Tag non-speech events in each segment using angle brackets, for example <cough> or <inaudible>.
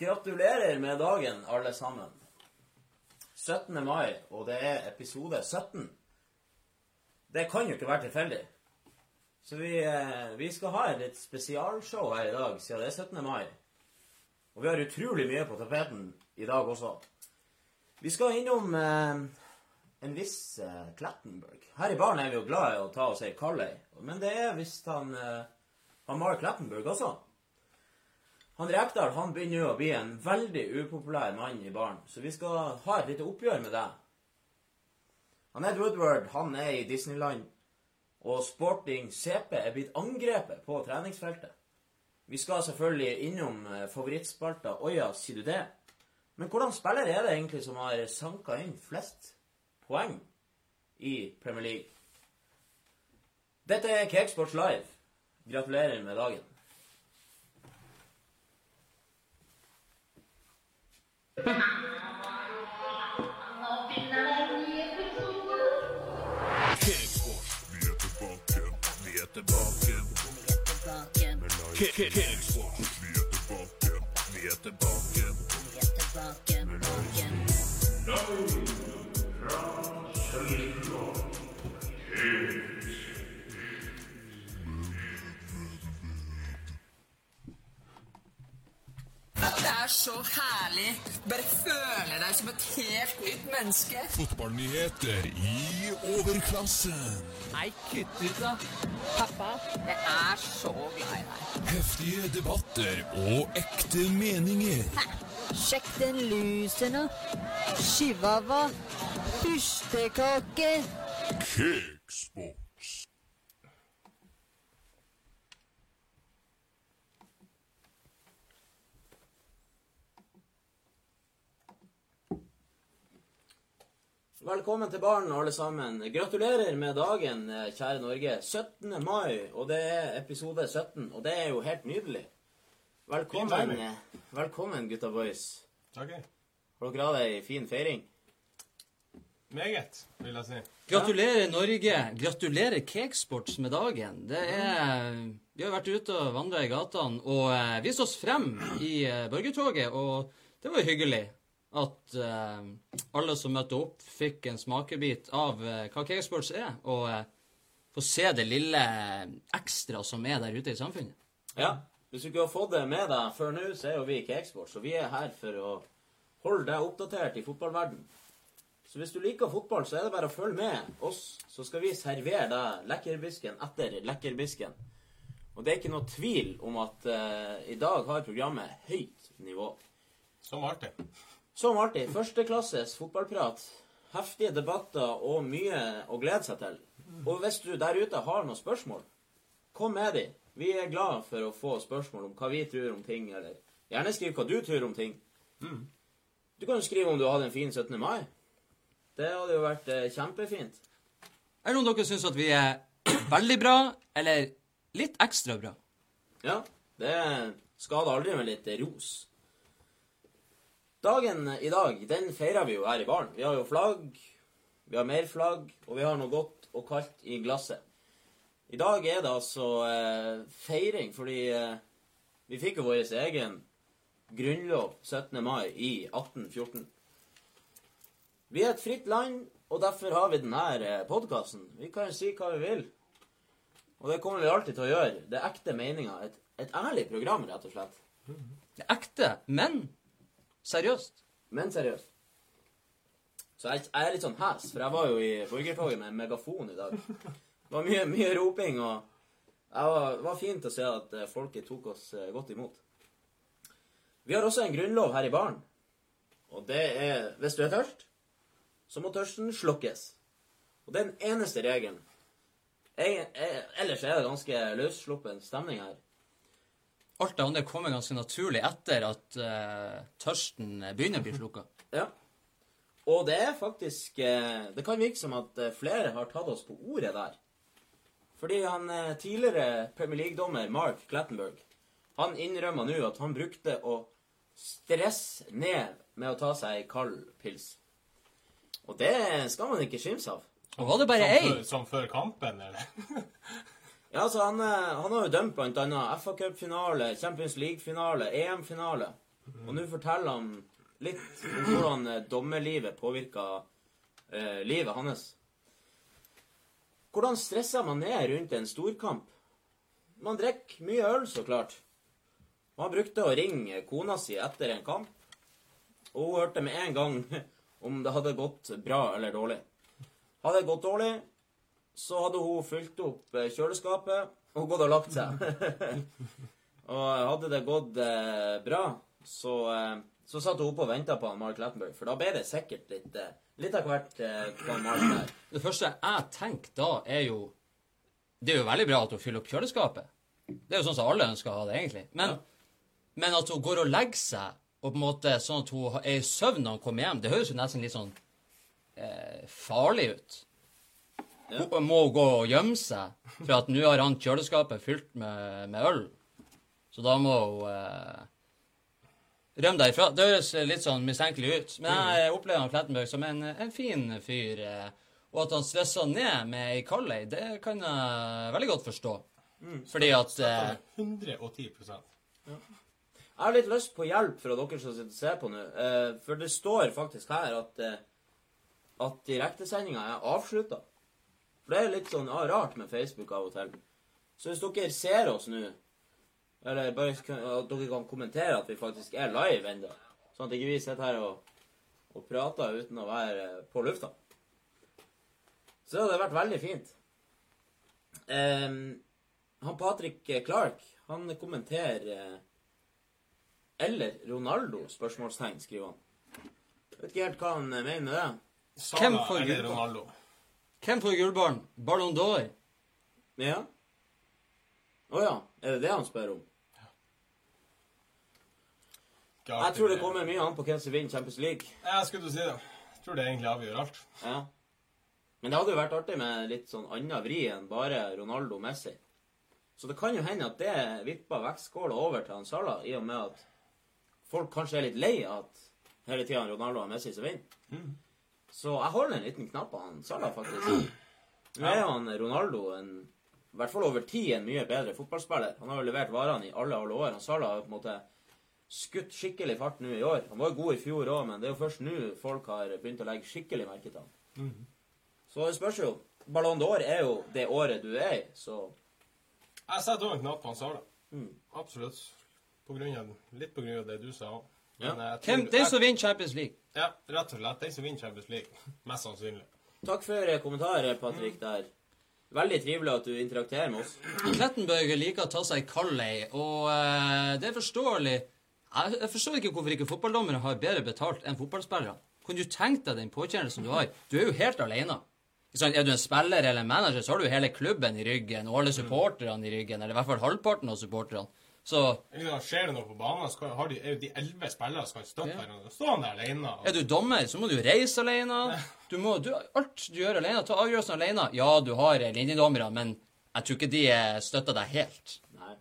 Gratulerer med dagen, alle sammen. 17. mai, og det er episode 17. Det kan jo ikke være tilfeldig. Så vi, eh, vi skal ha et litt spesialshow her i dag, siden det er 17. mai. Og vi har utrolig mye på tapeten i dag også. Vi skal innom eh, en viss eh, Klattenberg. Her i baren er vi jo glad i å ta oss ei kald ei, men det er visst han, eh, han Mark Klattenberg også. Han Rekdal han begynner jo å bli en veldig upopulær mann i baren, så vi skal ha et lite oppgjør med det. Han Ed Woodward han er i Disneyland, og Sporting CP er blitt angrepet på treningsfeltet. Vi skal selvfølgelig innom eh, favorittspalta Oja, sier du det? Men hvordan spiller er det egentlig som har sanka inn flest poeng i Premier League? Dette er Cakesports Live. Gratulerer med dagen. Cakesports, vi er tilbake, vi er tilbake. Er så herlig. Bare føle deg som et helt nytt menneske. Fotballnyheter i overklassen. Nei, kutt ut, da. Pappa, jeg er så glad i deg. Heftige debatter og ekte meninger. Sjekk den lusen nå. Chihuahua. Pustekake. Cakesports. Velkommen til baren, alle sammen. Gratulerer med dagen, eh, kjære Norge. 17. mai, og det er episode 17, og det er jo helt nydelig. Velkommen, eh, velkommen gutta boys. Takk. Har dere hatt ei fin feiring? Meget, vil jeg si. Gratulerer Norge. Gratulerer Cakesports med dagen. Det er Vi har vært ute og vandra i gatene og eh, vist oss frem i borgertoget, og det var hyggelig at eh, alle som møtte opp, fikk en smakebit av eh, hva Cakesports er, og eh, få se det lille ekstra som er der ute i samfunnet. Ja. Hvis du ikke har fått det med deg før nå, så er jo vi i Cakesports, og vi er her for å holde deg oppdatert i fotballverden. Så hvis du liker fotball, så er det bare å følge med oss, så skal vi servere deg lekkerbisken etter lekkerbisken. Og det er ikke noe tvil om at uh, i dag har programmet høyt nivå. Som alltid. Som alltid, førsteklasses fotballprat, heftige debatter og mye å glede seg til. Og hvis du der ute har noen spørsmål, kom med de. Vi er glad for å få spørsmål om hva vi tror om ting, eller gjerne skriv hva du tror om ting. Du kan jo skrive om du hadde en fin 17. mai. Det hadde jo vært eh, kjempefint. Er det noen dere syns at vi er <clears throat> veldig bra, eller litt ekstra bra? Ja, det skader aldri med litt ros. Dagen i dag, den feirer vi jo her i baren. Vi har jo flagg, vi har mer flagg, og vi har noe godt og kaldt i glasset. I dag er det altså eh, feiring fordi eh, vi fikk jo vår egen grunnlov 17. mai i 1814. Vi er et fritt land, og derfor har vi denne podkasten. Vi kan si hva vi vil. Og det kommer vi alltid til å gjøre. Det er ekte meninger. Et, et ærlig program, rett og slett. Det er ekte, men seriøst. Men seriøst. Så jeg, jeg er litt sånn hes, for jeg var jo i borgertoget med en megafon i dag. Det var mye, mye roping, og var, det var fint å se at eh, folket tok oss eh, godt imot. Vi har også en grunnlov her i baren. Og det er hvis du er tørst, så må tørsten slukkes. Og det er den eneste regelen. Jeg, jeg, ellers er det ganske løssluppen stemning her. Alt det andre kommer ganske naturlig etter at uh, tørsten begynner å bli slukka. <laughs> Ja. Og det er faktisk uh, Det kan virke som at eh, flere har tatt oss på ordet der. Fordi han tidligere Premier League-dommer Mark Clattenberg han innrømmer nå at han brukte å stresse ned med å ta seg ei kald pils. Og det skal man ikke skimse av. Og var det bare ei? som før kampen, eller? <laughs> Ja, altså Han, eh, han har jo dømt blant annet FA Cup-finale, Champions League-finale, EM-finale. Og nå forteller han litt om hvordan eh, dommerlivet påvirka eh, livet hans. Hvordan stresser man ned rundt en storkamp? Man drikker mye øl, så klart. Man brukte å ringe kona si etter en kamp, og hun hørte med en gang <laughs> om det hadde gått bra eller dårlig. Hadde det gått dårlig, så hadde hun fylt opp eh, kjøleskapet og gått og lagt seg. <laughs> og hadde det gått eh, bra, så, eh, så satt hun oppe og venta på Mark Lattenberg, for da ble det sikkert litt, eh, litt av hvert eh, på Mark der. <clears throat> Det første jeg tenker da, er jo Det er jo veldig bra at hun fyller opp kjøleskapet. Det er jo sånn som alle ønsker å ha det, egentlig. Men, men at hun går og legger seg, og på en måte sånn at hun er i søvn når hun kommer hjem, det høres jo nesten litt sånn eh, farlig ut. Ja. Må gå og gjemme seg, for at nå har han kjøleskapet fylt med, med øl. Så da må hun eh, rømme derifra. Det høres litt sånn mistenkelig ut. Men jeg opplever han Klettenberg som en, en fin fyr. Eh, og at han stressa ned med ei kaldei, det kan jeg veldig godt forstå. Fordi at eh, 110 Jeg har litt lyst på hjelp fra dere som sitter og ser på nå. Eh, for det står faktisk her at, eh, at direktesendinga er avslutta. For det er litt sånn ah, rart med Facebook av og til. Så hvis dere ser oss nå, eller bare at dere kan kommentere at vi faktisk er live ennå, sånn at ikke vi sitter her og, og prater uten å være på lufta, så hadde det vært veldig fint. Um, han Patrick Clark, han kommenterer eh, eller Ronaldo? spørsmålstegn, skriver han. Vet ikke helt hva han mener med det. Hvem for? Ronaldo? Hvem får gullballen? Ballon d'Or? Ja? Å ja. Er det det han spør om? Ja. Jeg tror det kommer mye an på hvem som vinner Champions League. Jeg skulle du si det. Jeg tror det egentlig avgjør alt. Ja. Men det hadde jo vært artig med litt sånn annen vri enn bare Ronaldo og Messi. Så det kan jo hende at det vipper vektskåla over til han Salah, i og med at folk kanskje er litt lei av at hele tida Ronaldo og Messi som vinner. Så jeg holder en liten knapp på han Salah, faktisk. Nå er han Ronaldo en, i hvert fall over tid en mye bedre fotballspiller. Han har jo levert varene i alle, alle år. Han Salah har på en måte skutt skikkelig fart nå i år. Han var jo god i fjor òg, men det er jo først nå folk har begynt å legge skikkelig merke til han. Så det spørs jo. Ballon d'Or er jo det året du er i, så Jeg setter òg en knapp på han Salah. Mm. Absolutt. På grunn av, litt på grunn av det du sa òg. Ja. Hvem, den som vinner Champions League. Ja, rett og slett. Den som vinner Champions League. <laughs> Mest sannsynlig. takk for eh, kommentarer, Patrick, der. Veldig trivelig at du interakterer med oss. Klettenbøger liker å ta seg en kald ei, og uh, det er forståelig. Jeg, jeg forstår ikke hvorfor ikke fotballdommere har bedre betalt enn fotballspillere. Kan du tenke deg den påkjennelsen du har? Du er jo helt alene. Er du en spiller eller en manager, så har du hele klubben i ryggen, og alle supporterne i ryggen, eller i hvert fall halvparten av supporterne. Så ja, Skjer det noe på banen, så kan- har de, er jo de elleve spillere som kan Ja. hverandre. Står han der alene? og- er du dommer, så må du reise alene. Du må, du, alt du gjør alene, ta avgjørelsen alene. Ja, du har linjedommere, men jeg tror ikke de eh, støtter deg helt. Nei.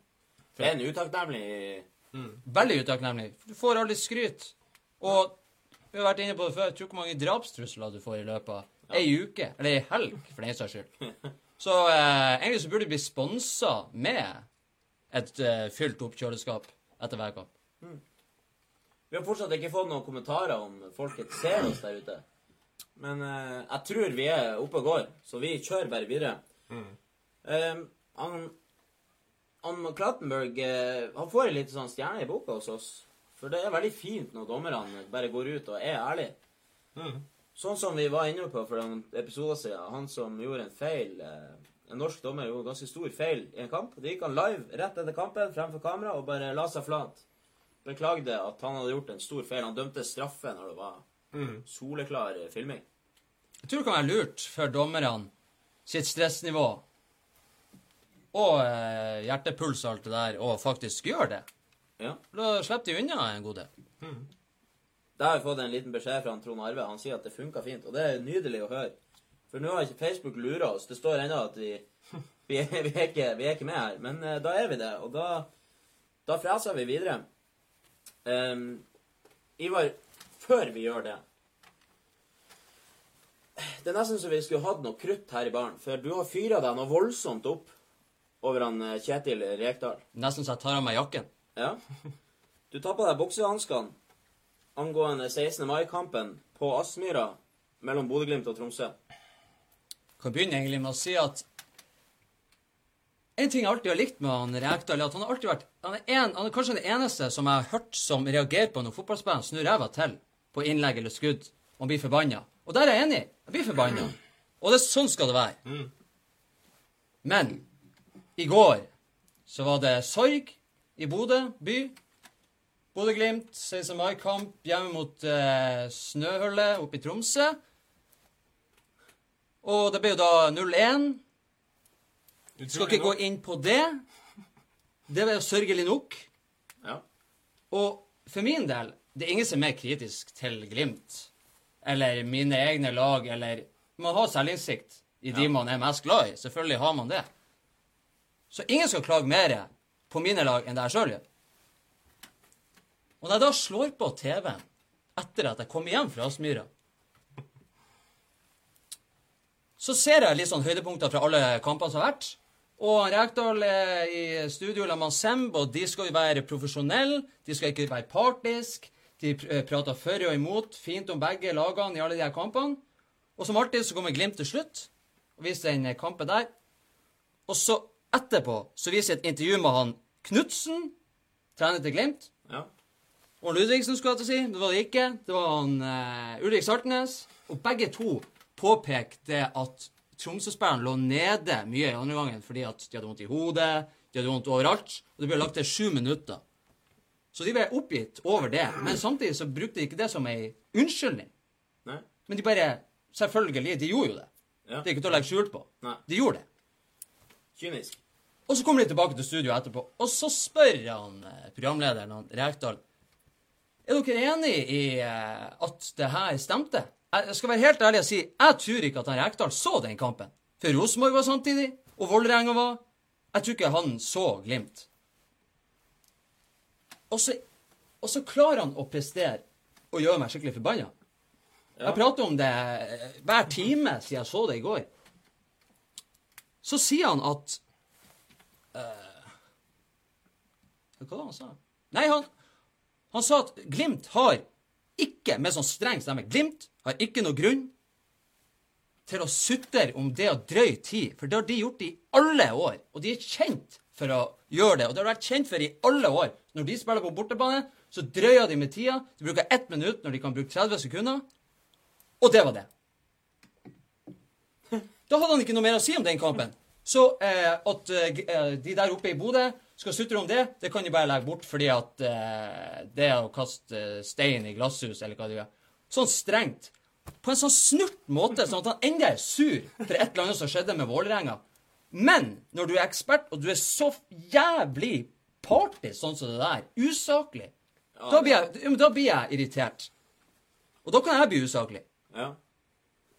For det er en utakknemlig Veldig utakknemlig. Du får aldri skryt. Og vi har vært inne på det før. Tror hvor mange drapstrusler du får i løpet av ei uke. Eller ei helg, for den saks skyld. <laughs> Så eh, egentlig så burde du bli sponsa med et uh, fylt opp kjøleskap etter hver kamp. Vi har fortsatt ikke fått noen kommentarer om folket ser oss der ute. Men uh, jeg tror vi er oppe og går, så vi kjører bare videre. Eh, han, han Klattenberg uh, han får en liten sånn stjerne i boka hos oss. For det er veldig fint når dommerne bare går ut og er ærlige. Mm. Sånn som vi var inne på for noen episoder siden. Han som gjorde en feil eh, En norsk dommer gjorde ganske stor feil i en kamp. Det gikk han live rett etter kampen fremfor kamera og bare la seg flat. Beklagde at han hadde gjort en stor feil. Han dømte straffe når det var Mm. soleklar filming. Jeg tror det kan være lurt for dommerne sitt stressnivå og eh, hjertepuls og alt det der, og faktisk gjør det. Ja. Da slipper de unna en god del. Der har jeg fått en liten beskjed fra Trond Arve. Han sier at det funka fint. Og det er nydelig å høre. For nå har ikke Facebook lura oss. Det står ennå at vi, vi, er, vi, er ikke, vi er ikke med her. Men uh, da er vi det. Og da, da freser vi videre. Um, Ivar, før vi gjør det Det er nesten så vi skulle hatt noe krutt her i baren. For du har fyra deg noe voldsomt opp over han eh, Kjetil Rekdal. Nesten så jeg tar av meg jakken. Ja. Du tar på deg buksehanskene angående 16. mai-kampen på Aspmyra mellom Bodø-Glimt og Tromsø. Kan begynne egentlig med å si at en ting jeg alltid har likt med han Rekdal, er at han har alltid vært han er, en, han er kanskje den eneste som jeg har hørt som reagerer på når fotballspilleren snur ræva til på innlegg eller skudd, og han blir forbanna. Og der er jeg enig. Jeg blir forbanna. Og det, sånn skal det være. Men i går så var det sorg i Bodø by. Bodø-Glimt, 16. mai-kamp hjemme mot eh, Snøhullet oppe i Tromsø. Og det ble jo da 0-1. Skal ikke gå inn på det. Det var jo sørgelig nok. Ja. Og for min del, det er ingen som er kritisk til Glimt eller mine egne lag, eller Man har selvinnsikt i de man er mest glad i. Selvfølgelig har man det. Så ingen skal klage mer på mine lag enn det jeg sjøl gjør. Og når jeg da slår på TV-en etter at jeg kom hjem fra Aspmyra, så ser jeg litt sånn høydepunkter fra alle kampene som har vært. Og Rekdal er i studio sammen med Semb, og de skal jo være profesjonelle. De skal ikke være partisk. De eh, prater for og imot, fint om begge lagene i alle de her kampene. Og som alltid så kommer Glimt til slutt og viser den kampen der. Og så etterpå så viser jeg et intervju med han Knutsen, trener til Glimt. Ja. Og Ludvigsen skulle jeg til å si. Det var det ikke. Det var han uh, Ulrik Saltnes. Og begge to påpekte at Tromsø-spillerne lå nede mye i andre gangen fordi at de hadde vondt i hodet, de hadde vondt overalt, og det ble lagt til sju minutter. Så de ble oppgitt over det. Men samtidig så brukte de ikke det som ei unnskyldning. Nei. Men de bare Selvfølgelig, de gjorde jo det. Ja. Det er ikke til å legge skjul på. Nei. De gjorde det. Kynisk. Og så kommer de tilbake til studio etterpå, og så spør han eh, programlederen, han Rekdal, er dere enig i eh, at det her stemte? Jeg skal være helt ærlig og si, jeg tror ikke at han Rekdal så den kampen. For Rosenborg var samtidig, og Vålerenga var. Jeg tror ikke han så Glimt. Og så, og så klarer han å prestere og gjøre meg skikkelig forbanna. Jeg prater om det hver time siden jeg så det i går. Så sier han at Hva var det han sa? Nei, han, han sa at Glimt har ikke, med sånn streng stemme Glimt har ikke noe grunn til å sutre om det å drøye tid, for det har de gjort i alle år. Og de er kjent for å gjøre det, og det har de vært kjent for i alle år. Når de spiller på bortebane, så drøyer de med tida. De bruker ett minutt når de kan bruke 30 sekunder. Og det var det. Da hadde han ikke noe mer å si om den kampen. Så eh, at eh, eh, de der oppe i Bodø skal sutre om det, det kan de bare legge bort, fordi at eh, det er å kaste eh, stein i glasshus, eller hva det er. Sånn strengt. På en sånn snurt måte, sånn at han enda er sur for et eller annet som skjedde med Vålerenga. Men når du er ekspert, og du er så jævlig party sånn som det der, usaklig, da, blir jeg, da blir jeg irritert. Og da kan jeg bli usaklig. Ja.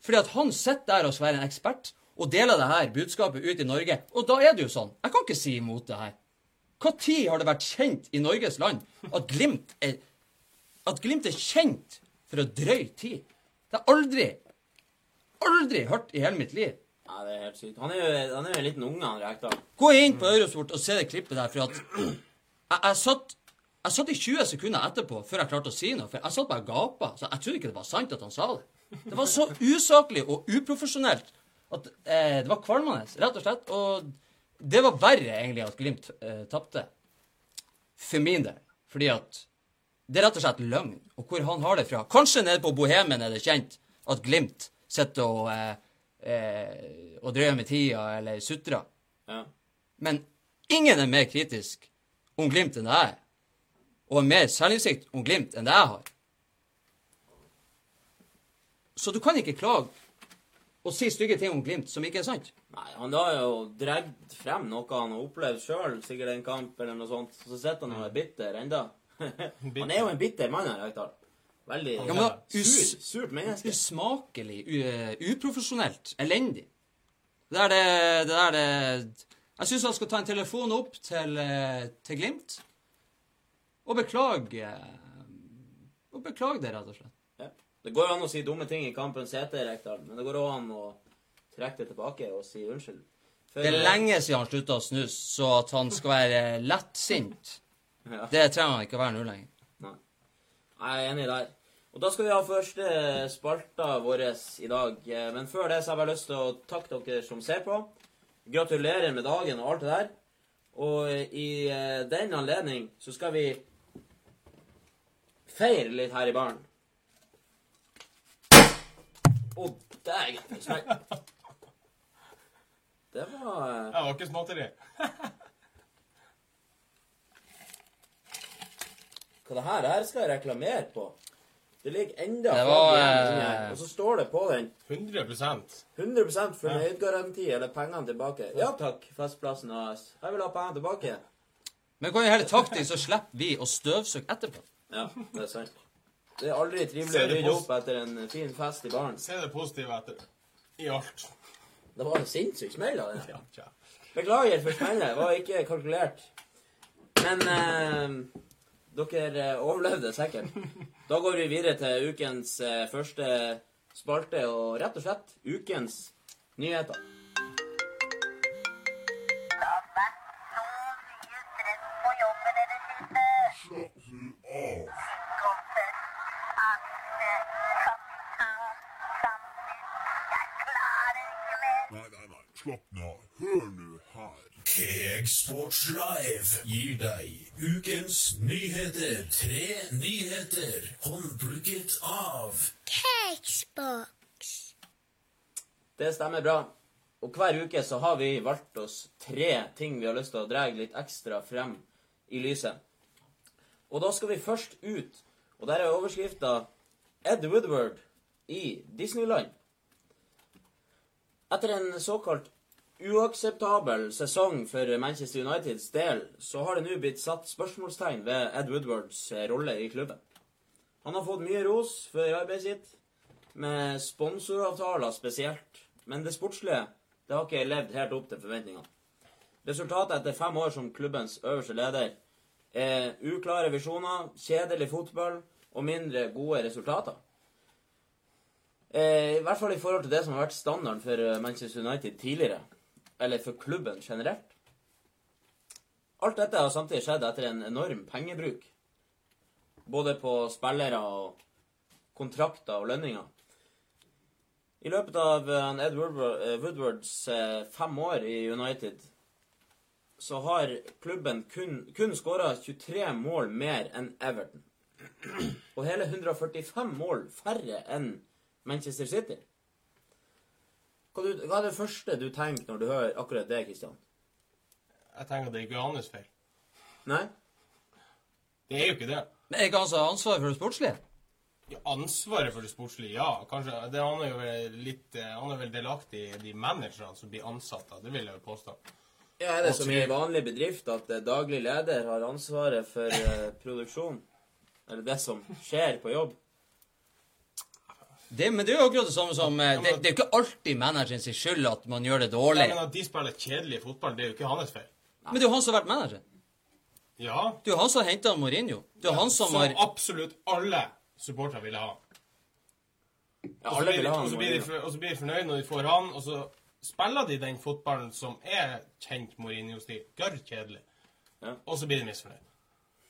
Fordi at han sitter der og skal være en ekspert og deler det her budskapet ut i Norge. Og da er det jo sånn. Jeg kan ikke si imot det her. Tid har det vært kjent i Norges land at Glimt er, at Glimt er kjent for å drøye tid? Det har jeg aldri, aldri hørt i hele mitt liv. ja, det er helt sykt. Han er jo, han er jo en liten unge, han Rekdal. Gå inn på Eurosport og se det klippet der, for at jeg, jeg, satt, jeg satt i 20 sekunder etterpå før jeg klarte å si noe. For jeg satt bare og gapa. Så jeg trodde ikke det var sant at han sa det. Det var så usaklig og uprofesjonelt at eh, det var kvalmende, rett og slett. Og det var verre egentlig at Glimt eh, tapte. For min del. Fordi at det er rett og slett løgn. Og hvor han har det fra. Kanskje nede på Bohemen er det kjent at Glimt sitter og, eh, eh, og drøyer med tida eller sutrer. Ja. Men ingen er mer kritisk om Glimt enn jeg er. Og har mer selvinnsikt om Glimt enn det jeg har. Så du kan ikke klage og si stygge ting om Glimt som ikke er sant. Nei, han har jo dratt frem noe han har opplevd sjøl, sikkert en kamp eller noe sånt. Så sitter han og er bitter enda. <laughs> han er jo en bitter mann, han Rekdal. Veldig Ja, men da, sur, surt menneske. Usmakelig, uprofesjonelt, elendig. Det er det, det er det Jeg syns han skal ta en telefon opp til, eh, til Glimt og beklage eh, Og beklage det, rett og slett. Det går jo an å si dumme ting i kampens hete, Rekdal, men det går òg an å trekke det tilbake og si unnskyld. For- Det er lenge siden han slutta å snus, så at han skal være lettsint <laughs> Ja. Det trenger han ikke å være nå lenger. Nei. Jeg er enig der. Og da skal vi ha første spalta vår i dag. Men før det så har jeg bare lyst til å takke dere som ser på. Gratulerer med dagen og alt det der. Og i eh, den anledning så skal vi feire litt her i baren. Å, dægen! smell. Det var eh, det var ikke småtteri. Hva det her? Det her skal jeg reklamere på. Det ligger enda Det var, igjen eh, her. Og så står det på den 100% 100% fornøydgaranti eller pengene tilbake. Ja takk, Festplassen AS. Jeg vil ha pengene tilbake. Men kan jo hele takke så slipper vi å støvsuge etterpå. Ja, det er sant. Det er aldri trivelig å rydde opp etter en fin fest i baren. Se det positive etter. I alt. Det var en sinnssyk smell av det. Ja, tja. Beklager for smellet. Var ikke kalkulert. Men eh, dere eh, overlevde sikkert. Da går vi videre til ukens eh, første spalte, og rett og slett ukens nyheter. Cakesports Live gir deg ukens nyheter. Tre nyheter håndplukket av Cakesbox. Det stemmer bra. Og hver uke så har vi valgt oss tre ting vi har lyst til å dra litt ekstra frem i lyset. Og da skal vi først ut, og der er overskrifta Ed Woodward i Disneyland. Etter en såkalt uakseptabel sesong for Manchester Uniteds del, så har det nå blitt satt spørsmålstegn ved Ed Woodwards rolle i klubben. Han har fått mye ros for arbeidet sitt, med sponsoravtaler spesielt. Men det sportslige det har ikke levd helt opp til forventningene. Resultatet etter fem år som klubbens øverste leder er uklare visjoner, kjedelig fotball og mindre gode resultater. Eh, I hvert fall i forhold til det som har vært standarden for Manchester United tidligere. Eller for klubben generelt. Alt dette har samtidig skjedd etter en enorm pengebruk. Både på spillere og kontrakter og lønninger. I løpet av eh, Ed eh, Woodwards eh, fem år i United så har klubben kun, kun skåra 23 mål mer enn Everton. Og hele 145 mål færre enn Manchester City. Hva, du, hva er det første du tenker når du hører akkurat det, Kristian? Jeg tenker at det ikke er hans feil. Nei? Det er jo ikke det. Men er ikke han som har ansvaret for det sportslige? Ja, Ansvaret for det sportslige, ja. Kanskje, det, Han er jo vel litt eh, Han er vel delaktig i de managerne som blir ansatt. da, Det vil jeg jo påstå. Ja, er det Og som i en vanlig bedrift at eh, daglig leder har ansvaret for eh, produksjon? Eller det som skjer på jobb? Det, men det er jo akkurat det samme som eh, Det, det er jo ikke alltid manageren sin skyld at man gjør det Ja, dårlig. men At de spiller kjedelig fotball, det er jo ikke hans feil. Men det er jo han som har vært manager. Ja, Det er jo han som har henta Mourinho. Det er jo han som som har absolutt alle supportere ville ha. Ja, alle ville ha og så blir blir de fornøyd når de får han, og så spiller de den fotballen som er kjent Mourinho-stil. Gørr kjedelig. Ja. Og så blir de misfornøyd.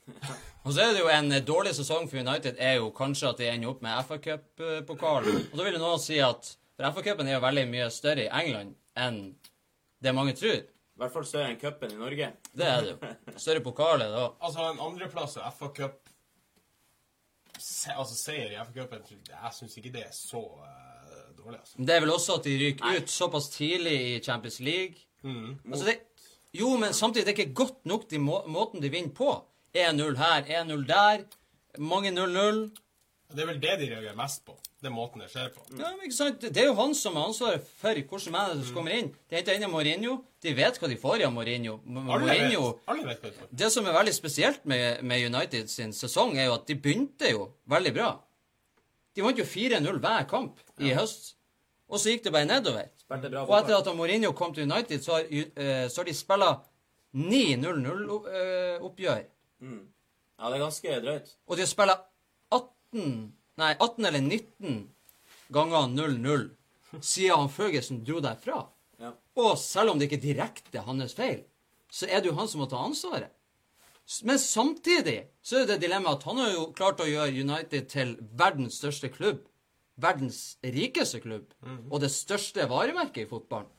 <laughs> Og så er det jo en eh, dårlig sesong for United er jo kanskje at de ender opp med FA Cup-pokalen. Og da vil noen si at For FA Cupen er jo veldig mye større i England enn det mange tror. I hvert fall større enn cupen i Norge. Det er det jo. Større pokaler da. Altså, en andreplass og FA Cup se, Altså, seier i FA Cupen Jeg syns ikke det er så uh, dårlig, altså. Men det er vel også at de ryker ut såpass tidlig i Champions League. Mm. Altså det, jo, men samtidig det er ikke godt nok de må, måten de vinner på. 1-0 her, 1-0 der. Mange 0-0. Det er vel det de reagerer mest på. Den måten det skjer på. Ja, men ikke sant? Det er jo han som har ansvaret for hvordan manager som kommer inn. De henter inn Mourinho. De vet hva de får av Mourinho. Alle Mourinho vet, alle vet hva de får. Det som er veldig spesielt med, med United sin sesong, er jo at de begynte jo veldig bra. De vant jo 4-0 hver kamp i høst. Og så gikk det bare nedover. Og etter at Mourinho kom til United, så har, uh, så har de spilla ni 0-0-oppgjør. Ja, det er ganske drøyt. Og de har spilla 18 Nei, 18 eller 19 ganger 0-0 siden han Føgesen dro derfra. Ja. Og selv om det ikke er direkte hans feil, så er det jo han som må ta ansvaret. Men samtidig så er det dilemmaet at han har jo klart å gjøre United til verdens største klubb. Verdens rikeste klubb. Og det største varemerket i fotballen.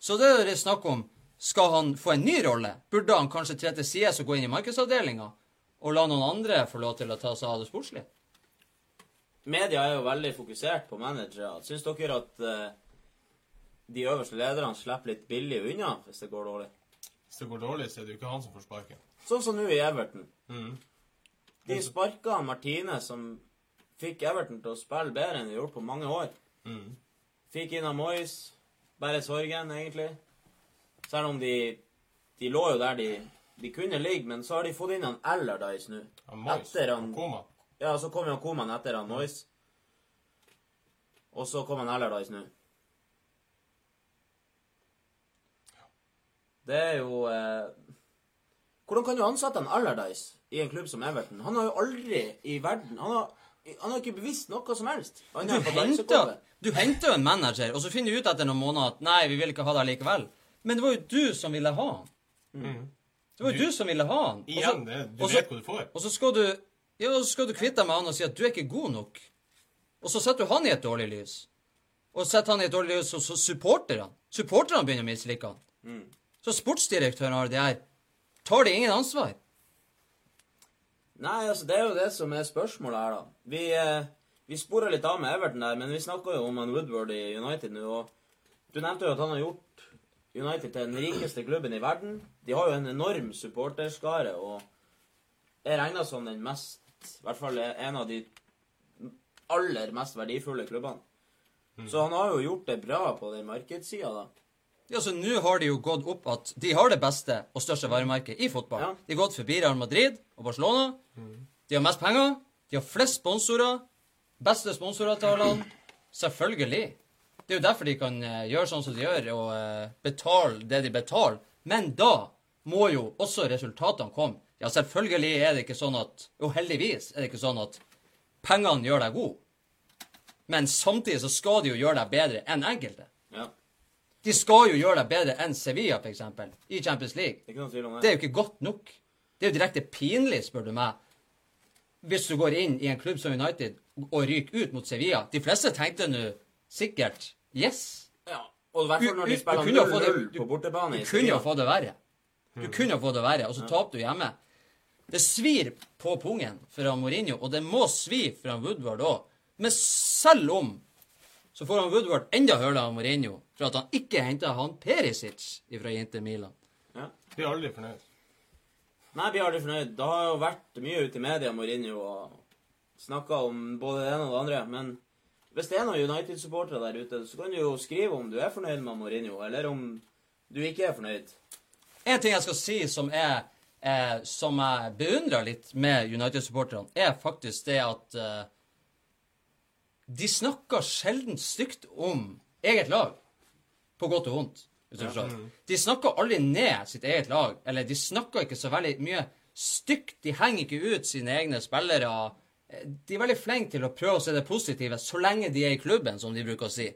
Så det er det snakk om Skal han få en ny rolle? Burde han kanskje tre til sides og gå inn i markedsavdelinga? Og la noen andre få lov til å ta seg av det sportslige? Media er jo veldig fokusert på managere. Syns dere at uh, de øverste lederne slipper litt billig unna hvis det går dårlig? Hvis det går dårlig, så er det jo ikke han som får sparken. Sånn som nå i Everton. Mm. De sparka Martine, som fikk Everton til å spille bedre enn de gjorde på mange år. Mm. Fikk inn av Bare sorgen, egentlig. Selv om de, de lå jo der de, de kunne ligge, men så har de fått inn han Allardyce nå. Etter han han Koman. Ja, så kom jo Koman etter han Moyes. Og så kom han Allardyce nå. Det er jo eh... Hvordan kan du ansette en Allardyce i en klubb som Everton? Han har jo aldri i verden Han har, han har ikke bevisst noe som helst. Han Du henter, du henter jo en manager, og så finner du ut etter noen måneder at nei, vi vil ikke ha deg likevel. Men det var jo du som ville ha han. Det var jo du som ville ha han. Igjen, det, du også, vet hva du får. Og så skal du ja, så skal du kvitte deg med han og si at du er ikke god nok. Og så setter du han i et dårlig lys. Og setter han i et dårlig lys og så supporter han. Supporterne begynner å mislike han. Så sportsdirektøren har det her. Tar de ingen ansvar? Nei, altså, det er jo det som er spørsmålet her, da. Vi, eh, vi sporer litt av med Everton der, men vi snakker jo om han Woodward i United nå, og du nevnte jo at han har gjort United er den rikeste klubben i verden. De har jo en enorm supporterskare, og er regna som den mest I hvert fall en av de aller mest verdifulle klubbene. Så han har jo gjort det bra på den markedssida, da. Ja, så Nå har de jo gått opp at de har det beste og største varemerket i fotball. Ja. De har gått forbi Real Madrid og Barcelona. De har mest penger. De har flest sponsorer. Beste sponsoravtalene. Selvfølgelig. Det er jo derfor de kan eh, gjøre sånn som de gjør, og eh, betale det de betaler. Men da må jo også resultatene komme. Ja, selvfølgelig er det ikke sånn at Og heldigvis er det ikke sånn at pengene gjør deg god. Men samtidig så skal de jo gjøre deg bedre enn enkelte. Ja. De skal jo gjøre deg bedre enn Sevilla, f.eks., i Champions League. Det er det. er jo ikke godt nok. Det er jo direkte pinlig, spør du meg, hvis du går inn i en klubb som United og ryker ut mot Sevilla. De fleste tenkte nå sikkert yes. Ja. Og i hvert fall når Du- de spiller kunne jo få det- 0-0 på bortebane Du kunne jo fått det verre. Du kunne jo få det verre, og så taper du hjemme. Det svir på pungen for Mourinho, og det må svi for Woodward òg. Men selv om så får han Woodward enda høla av Mourinho for at han ikke henta han Perisic fra Inter Milan. Ja. Blir aldri fornøyd. Nei, blir aldri fornøyd. Det har jo vært mye ute i media, Mourinho, og snakka om både det ene og det andre. Men hvis det er noen United-supportere der ute, så kan du jo skrive om du er fornøyd med Mourinho, eller om du ikke er fornøyd. En ting jeg skal si som er eh, som jeg beundrer litt med United-supporterne, er faktisk det at eh, de snakker sjelden stygt om eget lag. På godt og vondt, hvis du forstår. De snakker aldri ned sitt eget lag. Eller de snakker ikke så veldig mye stygt. De henger ikke ut sine egne spillere. De er veldig flinke til å prøve å se det positive så lenge de er i klubben, som de bruker å si.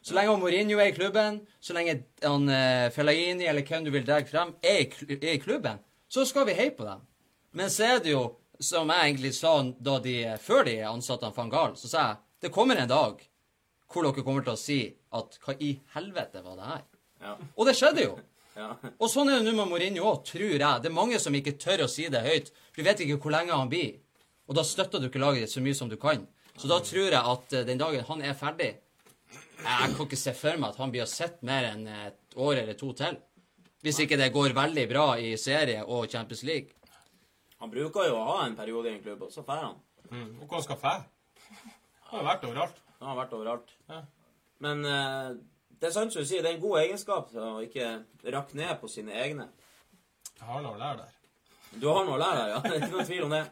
Så lenge Mourinho er i klubben, så lenge han eh, Fellaini eller hvem du vil dra frem, er i, er i klubben, så skal vi heie på dem. Men så er det jo, som jeg egentlig sa da de, før de ansatte han van Gahl, så sa jeg det kommer en dag hvor dere kommer til å si at hva i helvete var det her? Ja. Og det skjedde jo. Ja. Og sånn er det nå med Mourinho òg, tror jeg. Det er mange som ikke tør å si det høyt. Du vet ikke hvor lenge han blir. Og da støtter du ikke laget ditt så mye som du kan. Så da tror jeg at eh, den dagen han er ferdig Jeg kan ikke se for meg at han blir å sett mer enn et år eller to til. Hvis ikke det går veldig bra i serie og Champions League. Han bruker jo å ha en periode i en klubb, og så drar han. Mm. Og hvor han skal fære? Han har vært overalt. Han har vært overalt. Ja. Men eh, det er sant som du sier, det er en god egenskap å ikke rakke ned på sine egne. Jeg har noe å lære der. Du har noe å lære der, ja. <laughs> Det er ikke noen tvil om det.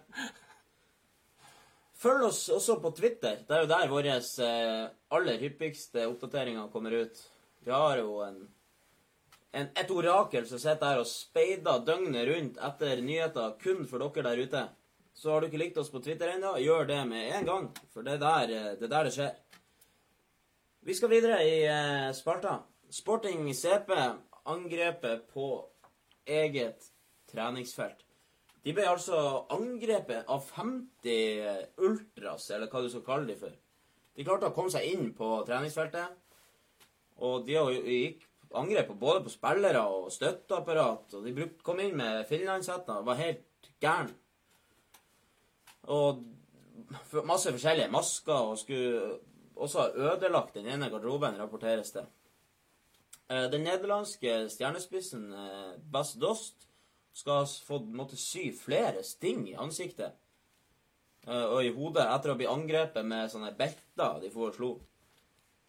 Følg oss også på Twitter. Det er jo der våre eh, aller hyppigste oppdateringer kommer ut. Vi har jo en, en, et orakel som sitter der og speider døgnet rundt etter nyheter kun for dere der ute. Så har du ikke likt oss på Twitter ennå, gjør det med en gang. For det er der eh, det, er der det skjer. Vi skal videre i eh, Sparta. Sporting CP angrepet på eget treningsfelt. De ble altså angrepet av 50 ultras, eller hva du skal kalle de for. De klarte å komme seg inn på treningsfeltet, og de gikk angrep både på spillere og støtteapparat, og de kom inn med finlandshetter, var helt gæren. Og masse forskjellige masker, og skulle også ha ødelagt den ene garderoben, rapporteres det. Eh, Den nederlandske stjernespissen Bass Bas Dost skal ha fått måtte sy flere sting i ansiktet eh, og i hodet etter å bli angrepet med sånne belter de foreslo.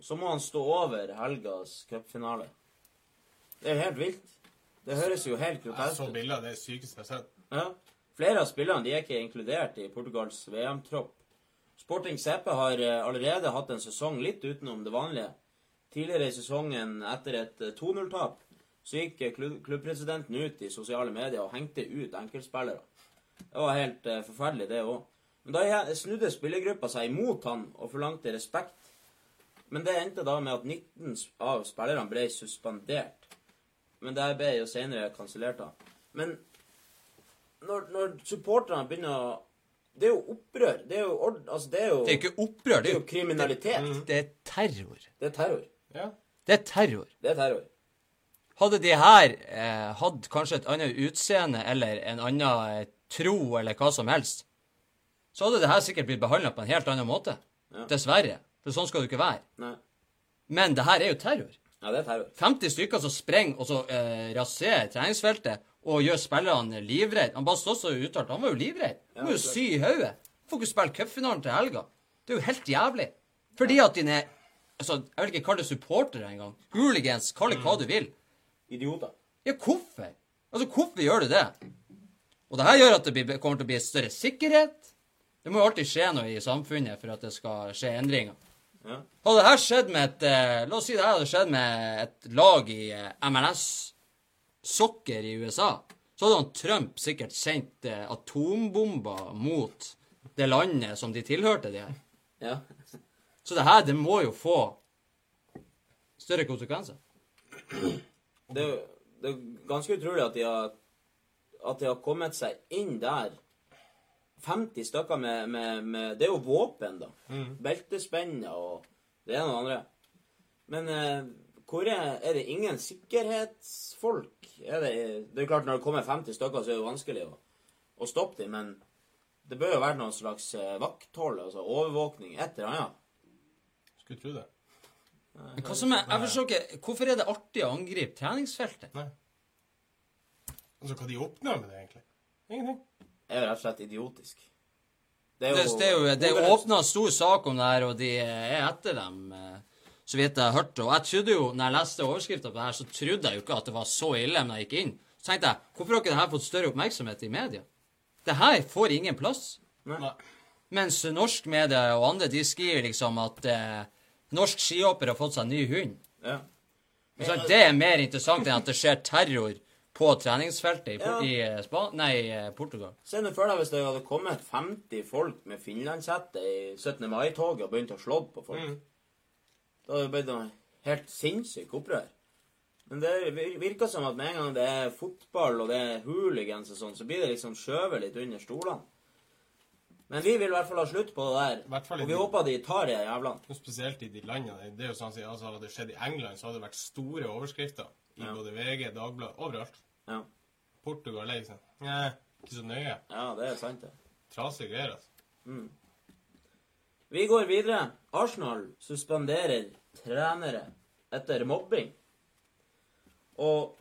Så må han stå over helgas cupfinale. Det er jo helt vilt. Det høres jo helt Jeg grotesk så ut. bilder det det sykeste jeg har sett. Ja. Flere av spillerne de er ikke inkludert i Portugals VM-tropp. Sporting CP har eh, allerede hatt en sesong litt utenom det vanlige. Tidligere i sesongen, etter et eh, 2-0-tap, så gikk eh, klubbpresidenten ut i sosiale medier og hengte ut enkeltspillere. Det var helt eh, forferdelig, det òg. Men da snudde spillergruppa seg imot han og forlangte respekt. Men det endte da med at 19 av spillerne ble suspendert. Men det ble jo senere kansellert, da. Men når, når supporterne begynner å Det er jo opprør. Det er jo, ord, altså det er jo, Det er ikke opprør, det det er jo kriminalitet. kriminalitet. det er terror. Det er terror. Ja. Det er terror. Det er terror. Hadde de her eh, hatt kanskje et annet utseende eller en annen eh, tro eller hva som helst, så hadde det her sikkert blitt behandla på en helt annen måte. Ja. Dessverre. For sånn skal det ikke være. Nei. Men det her er jo terror. Ja, det er terror. 50 stykker som sprenger og så eh, raserer treningsfeltet og gjør spillerne livredde. Bast også uttalt han var jo livredd. Han må jo sy i hodet. Får ikke spille cupfinalen til helga. Det er jo helt jævlig. Fordi at dine altså, Jeg vil ikke kalle det supportere engang. Hooligans, kall det hva du vil. Idioter. Ja, hvorfor? Altså, hvorfor gjør du det? Og det her gjør at det blir, kommer til å bli større sikkerhet. Det må jo alltid skje noe i samfunnet for at det skal skje endringer. Ja. Hadde det her skjedd med et eh, La oss si det her hadde skjedd med et lag i eh, MLS sokker i USA, så hadde han Trump sikkert sendt eh, atombomber mot det landet som de tilhørte, de her. Ja. Så det her, det må jo få større konsekvenser. <clears throat> Det er, det er ganske utrolig at de har at de har kommet seg inn der. 50 stykker med, med, med Det er jo våpen, da. Beltespenner og det ene og det andre. Men eh, hvor er, er det ingen sikkerhetsfolk? Er det, det er klart, når det kommer 50 stykker, så er det vanskelig å, å stoppe dem, men det bør jo være noen slags eh, vakthold, altså overvåkning, et eller annet. Skulle tro det. Men hva som er, jeg forstår ikke, Hvorfor er det artig å angripe treningsfeltet? Nei. Altså, hva de oppnår med det, egentlig? Ingenting. Det er jo rett og slett idiotisk. Det, det er jo det er åpna stor sak om det her, og de er etter dem, eh, så vidt jeg har hørt. Og jeg trodde jo, når jeg leste overskrifta på det her, så trodde jeg jo ikke at det var så ille når jeg gikk inn. Så tenkte jeg, hvorfor har ikke det her fått større oppmerksomhet i media? Det her får ingen plass. Nei. Mens norsk media og andre, de skriver liksom at eh, norsk skihopper har fått seg ny hund. Ja. Men sant, det er mer interessant enn at det skjer terror på treningsfeltet i, Por- Ja. i Span nei, eh, Portugal. Se nå for deg hvis det hadde kommet 50 folk med finlandshette i 17. mai-toget og begynt å slå på folk. Da hadde det blitt noe helt sinnssykt opprør. Men det virker som at med en gang det er fotball og det er hooligans og sånn, så blir det liksom skjøvet litt under stolene. Men vi vil i hvert fall ha slutt på det der. Og vi de- håper de tar de jævlene. Spesielt i de landene. Det er jo sånn at altså, Hadde det skjedd i England, så hadde det vært store overskrifter i Ja. både VG, Dagbladet, overalt. Ja. Portugal er liksom Nei, ikke så nøye. ja, det er sant, det. Trasige greier, altså. Vi går videre. Arsenal suspenderer trenere etter mobbing. Og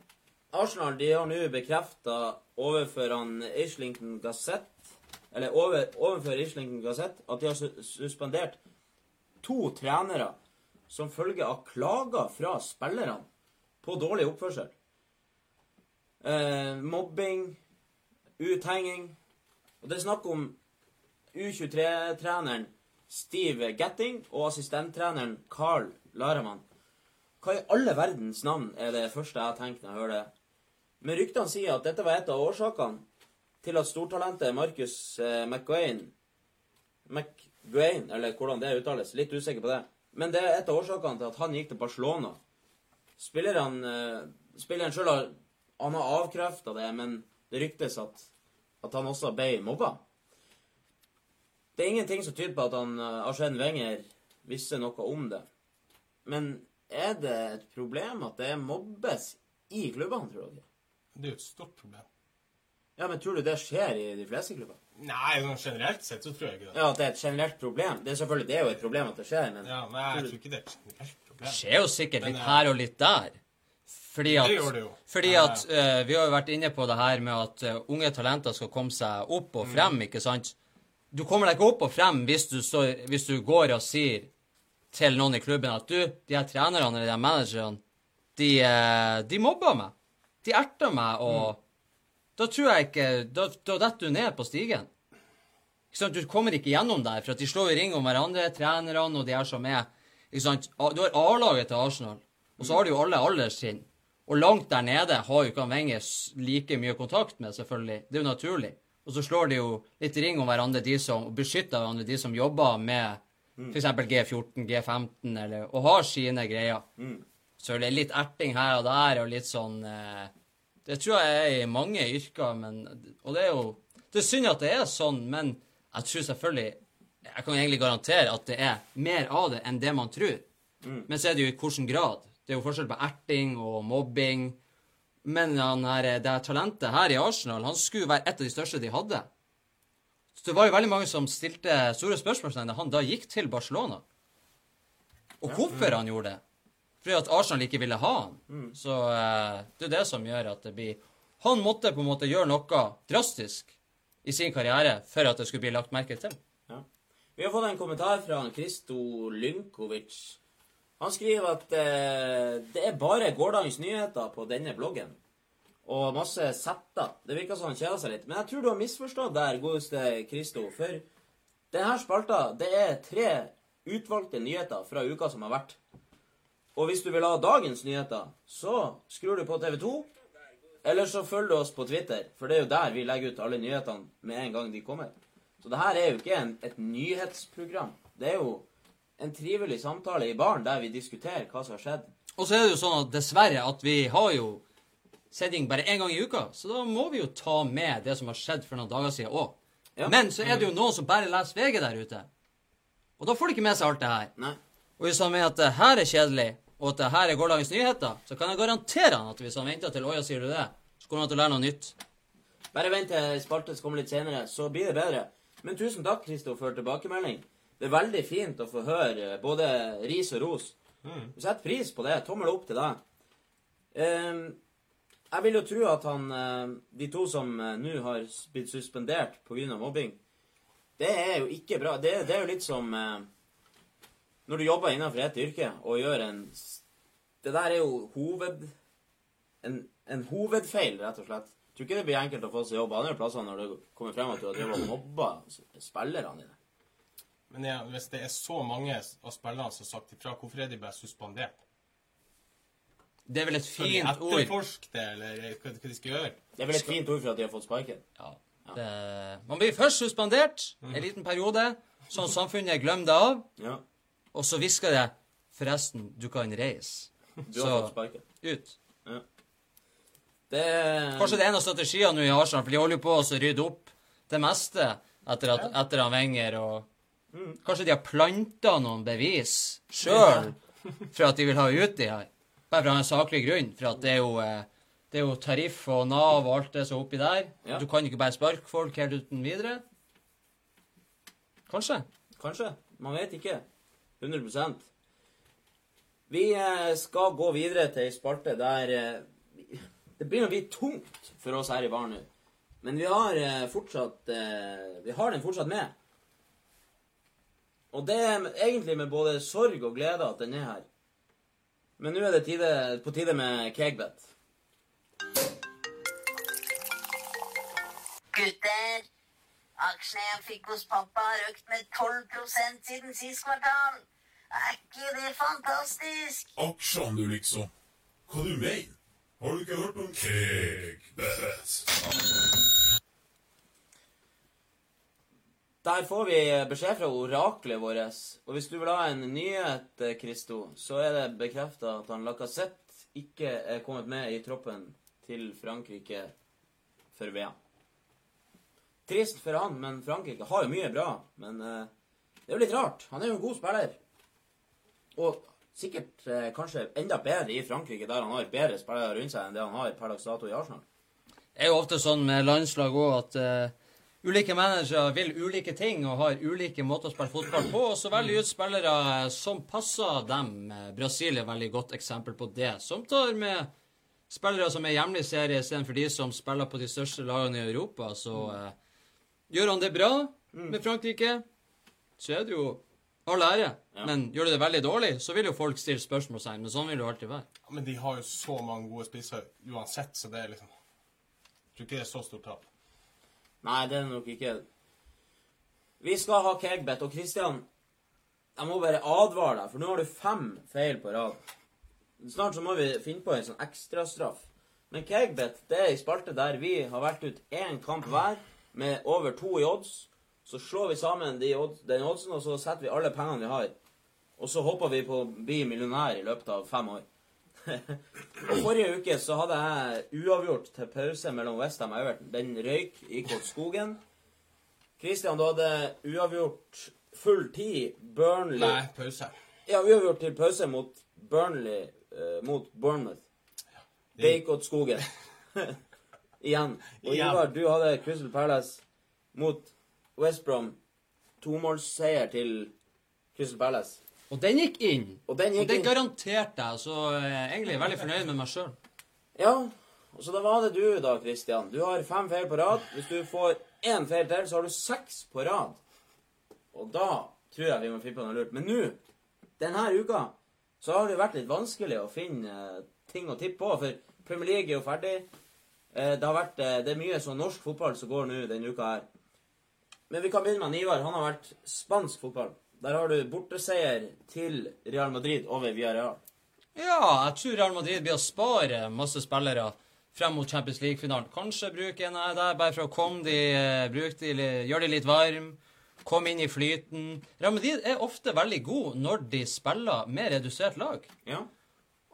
Arsenal de har nå bekrefta overfor han Islington Gazette Eller over, overfor Islington Gazette at de har suspendert to trenere som følge av klager fra spillerne på dårlig oppførsel. Eh, mobbing, uthenging. Og det er snakk om U23-treneren Steve Getting og assistenttreneren Carl Laraman. Hva i alle verdens navn er det første jeg tenker når jeg hører det? Men ryktene sier at dette var et av årsakene til at stortalentet Marcus eh, McGuane McGuane, eller hvordan det uttales, litt usikker på det. Men det er et av årsakene til at han gikk til Barcelona. Spilleren, eh, spilleren sjøl har han har avkrefta det, men det ryktes at at han også ble mobba. Det er ingenting som tyder på at han eh, Arsène Wenger visste noe om det. Men er det et problem at det mobbes i klubbene, tror dere? Det er jo et stort problem. Ja, men tror du det skjer i de fleste klubber? Nei, generelt sett så tror jeg ikke det. Ja, at det er et generelt problem. Det er selvfølgelig det er jo et problem at det skjer, men Ja, nei, jeg tror ikke det er et generelt Det skjer jo sikkert Men, litt eh, her og litt der. Fordi at, Det gjør det jo. Fordi at uh, Vi har jo vært inne på det her med at uh, unge talenter skal komme seg opp Mm. og frem, ikke sant? Du kommer deg ikke opp og frem hvis du, så, hvis du går og sier til noen i klubben at du, de her trenerne eller de her managerne, de, de mobber meg. De erter meg, og da tror jeg ikke Da, da detter du ned på stigen. Ikke sant? Du kommer ikke gjennom der, for at de slår i ring om hverandre, trenerne og de her som er. Ikke sant? Du har A-laget til Arsenal, og så har du jo alle alderstrinn. Og langt der nede har jo ikke Wenger like mye kontakt med, selvfølgelig. Det er jo naturlig. Og så slår de jo litt ring om hverandre, de som og beskytter hverandre, de som jobber med f.eks. G14, G15, eller, og har sine greier. Så det er litt erting her og der, og litt sånn eh, Det tror jeg er i mange yrker, men Og det er jo Det er synd at det er sånn, men jeg tror selvfølgelig Jeg kan egentlig garantere at det er mer av det enn det man tror. Men så er det jo i hvilken grad. Det er jo forskjell på erting og mobbing. Men han her, det her talentet her i Arsenal, han skulle være et av de største de hadde. Så det var jo veldig mange som stilte store spørsmålstegn da han da gikk til Barcelona. Og hvorfor han gjorde det. Fordi at Arsenal ikke ville ha han. Så eh, det er det som gjør at det blir Han måtte på en måte gjøre noe drastisk i sin karriere for at det skulle bli lagt merke til. Ja. Vi har fått en kommentar fra Kristo Lynkovic. Han skriver at eh, det er bare gårsdagens nyheter på denne bloggen. Og masse setter. Det virker som han kjeder seg litt. Men jeg tror du har misforstått der, godeste Kristo. For denne spalta, det er tre utvalgte nyheter fra uka som har vært. Og hvis du vil ha dagens nyheter, så skrur du på TV 2. Eller så følger du oss på Twitter, for det er jo der vi legger ut alle nyhetene med en gang de kommer. Så det her er jo ikke en, et nyhetsprogram. Det er jo en trivelig samtale i baren der vi diskuterer hva som har skjedd. Og så er det jo sånn at dessverre at vi har jo sending bare én gang i uka, så da må vi jo ta med det som har skjedd for noen dager siden òg. Ja. Men så er det jo noen som bare leser VG der ute. Og da får de ikke med seg alt det her. Nei. Og hvis han mener at det her er kjedelig, og at det her er gårsdagens nyheter, så kan jeg garantere han at hvis han venter til Åja sier du det, så kommer han til å lære noe nytt. Bare vent til spalte som kommer litt senere, så blir det bedre. Men tusen takk, Kristo, for tilbakemelding. Det er veldig fint å få høre både ris og ros. Vi setter pris på det. Tommel opp til deg. Um, jeg vil jo tro at han eh, De to som eh, nå har blitt suspendert pga. mobbing, det er jo ikke bra. Det, det er jo litt som eh, når du jobber innenfor et yrke og gjør en Det der er jo hoved... En, en hovedfeil, rett og slett. Jeg tror ikke det blir enkelt å få seg jobb andre plasser når det kommer frem at du har drevet og mobba spillerne dine. Men ja, hvis det er så mange av spillerne som har sagt ifra, hvorfor er de bare suspendert? Det er vel et Skal de fint ord. etterforske det, eller hva, hva de skal gjøre? Det er vel et fint ord for at de har fått sparken. Ja. Det, man blir først suspendert en liten periode, sånn samfunnet glemmer det av, Ja, og så hvisker det Forresten, du kan reise. du har Så- fått sparken. Ut. Det Kanskje det er en av strategiene nå i Arsenal, for de holder jo på å rydde opp det meste etter, at, etter han Wenger, og kanskje de har planta noen bevis sjøl for at de vil ha ut de her. Bare fra en saklig grunn, for at det er jo eh, det er jo tariff og Nav og alt det som er oppi der. Ja. Du kan ikke bare sparke folk helt uten videre. Kanskje. Kanskje. Man vet ikke. 100% Vi eh, skal gå videre til ei spalte der eh, Det begynner å bli tungt for oss her i baren nå. Men vi har eh, fortsatt Vi har den fortsatt med. Og det er egentlig med både sorg og glede at den er her. Men nå er det tide, på tide med Kegbet. Gutter, aksjene jeg fikk hos pappa har økt med 12% siden sist kvartal. Er ikke det fantastisk? Aksjene, du, liksom. Hva du mener? Har du ikke hørt om Kegbet? Der får vi beskjed fra oraklet vårt. Og hvis du vil ha en nyhet, Kristo, Christo, så er det bekrefta at han Lacassette ikke er kommet med i troppen til Frankrike for VM. Trist for han, men Frankrike har jo mye bra. Men eh, det er jo litt rart. Han er jo en god spiller. Og sikkert eh, kanskje enda bedre i Frankrike, der han har bedre spillere rundt seg enn det han har per dags dato i Arsenal. Det er jo ofte sånn med landslag òg at eh, ulike managere vil ulike ting og har ulike måter å spille fotball på, og så velger ut spillere som passer dem. Brasil er et veldig godt eksempel på det. Som tar med spillere som er hjemlig serie istedenfor de som spiller på de største lagene i Europa. Så eh, gjør han det bra med Frankrike, så er det jo all ære. Ja. Men gjør du det veldig dårlig, så vil jo folk stille spørsmålstegn. Men sånn vil det alltid være. Ja, Men de har jo så mange gode spisser uansett, så det er liksom Jeg tror ikke det er så stort tap. Nei, det er nok ikke. Vi skal ha Kegbet, og Christian, jeg må bare advare deg, for nå har du fem feil på rad. Snart så må vi finne på en sånn ekstrastraff. Men Kegbet, det er ei spalte der vi har valgt ut én kamp hver med over to i odds. Så slår vi sammen de odds, den oddsen, og så setter vi alle pengene vi har. Og så håper vi på å bli millionær i løpet av fem år. <laughs> og Forrige uke så hadde jeg uavgjort til pause mellom Westham og Everton. Den røyk gikk mot Skogen. Christian, du hadde uavgjort full tid. Burnley Nei, pause. Ja, uavgjort til pause mot Burnley eh, mot Bournemouth. mot Skogen. <laughs> Igjen. Og Ivar, du hadde Crystal Palace mot West Brom. Tomålsseier til Crystal Palace. Og den gikk inn. Og den Og den inn. garanterte jeg, så jeg er egentlig veldig fornøyd med meg sjøl. Ja, så da var det du da, Christian. Du har fem feil på rad. Hvis du får én feil til, så har du seks på rad. Og da tror jeg vi må finne på noe lurt. Men nå, denne uka, så har det vært litt vanskelig å finne eh, ting å tippe på. For Premier League er jo ferdig. Eh, det har vært eh, Det er mye sånn norsk fotball som går nå denne uka her. Men vi kan begynne med Ivar. Han har vært spansk fotball. Der har du borteseier til Real Madrid over Villarreal. Ja, jeg tror Real Madrid blir å spare masse spillere frem mot Champions League-finalen. Kanskje bruke en av der bare for å komme de, eh, de, gjøre de litt varm, komme inn i flyten. Real Madrid er ofte veldig god når de spiller med redusert lag. Ja.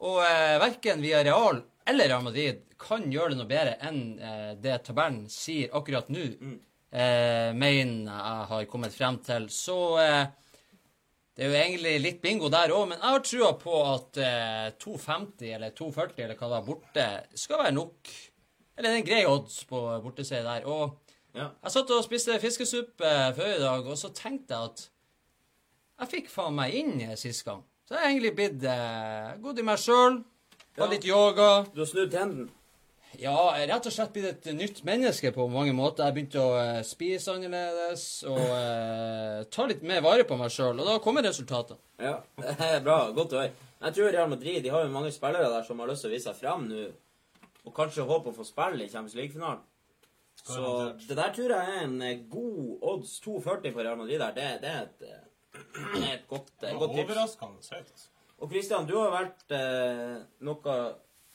Og eh, verken Villarreal eller Real Madrid kan gjøre det noe bedre enn eh, det tabellen sier akkurat nå, eh, mener jeg har kommet frem til. Så eh, det er jo egentlig litt bingo der òg, men jeg har trua på at eh, 2,50 eller 2,40 eller hva det var borte, skal være nok. Eller det er en grei odds på borteseier der. Og Ja. jeg satt og spiste fiskesuppe eh, før i dag, og så tenkte jeg at jeg fikk faen meg inn sist gang. Så jeg har egentlig blitt eh, god i meg sjøl, Ja. og litt yoga. Du har snudd trenden. Ja, er rett og slett blitt et nytt menneske på mange måter. Jeg begynte å eh, spise annerledes og eh, ta litt mer vare på meg sjøl, og da kommer resultatet. Ja, det <laughs> er bra. Godt å høre. Jeg tror Real Madrid de har jo mange spillere der som har lyst til å vise seg frem nå, og kanskje håpe å få spille i Champions League-finalen. Så det der tror jeg er en eh, god odds. 2,40 for Real Madrid der. Det, det, er, et, eh, <clears throat> det er et godt, et godt tips. overraskende høyt. altså. Og Christian, du har vært eh, noe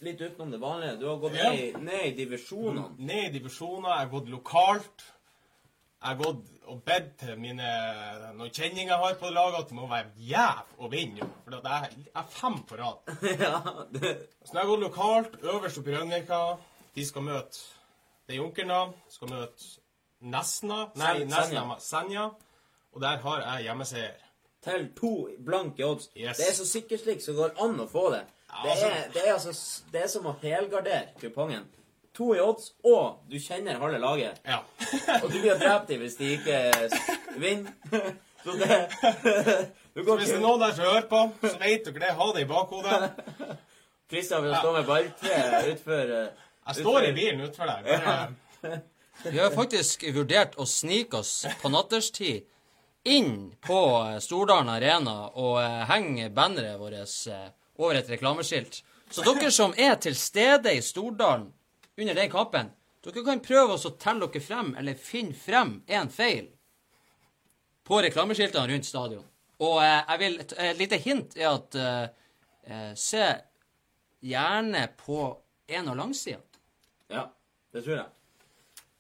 litt utenom det vanlige. Du har gått Ja. ned, ned i divisjonene. Ned i divisjoner, jeg har gått lokalt. Jeg har gått og bedt til mine noen kjenninger jeg har på laget at det må være jæv å vinne. For jeg jeg er fem på rad. <laughs> ja, det, Så når jeg har gått lokalt, øverst oppe i Rønvika De skal møte Det er Junkerna. Skal møte Nesna. Nei, Sen- Nesna. Senja. Og der har jeg hjemmeseier. til to blanke odds. Yes. Det er så sikkert slik som går an å få det. Det altså- er, det, er altså, det er som å helgardere kupongen. To i odds, og du kjenner halve laget. Ja. <laughs> Og du blir drept i hvis de ikke vinner. <laughs> Så det <laughs> Du Så hvis det er noen der som hører på, så vet dere det. Ha det i bakhodet. Kristian vil stå med balltre utfor uh, Jeg står i bilen utfor der. Vi har faktisk vurdert å snike oss på natterstid inn på Stordalen Arena og eh, henge banneret vårt eh, over et reklameskilt. Så dere som er til stede i Stordalen under den kampen, dere kan prøve å telle dere frem, eller finne frem en feil på reklameskiltene rundt stadion. Og eh, jeg vil, et, et lite hint er at eh, eh, se gjerne på en av langsidene. Ja, det tror jeg.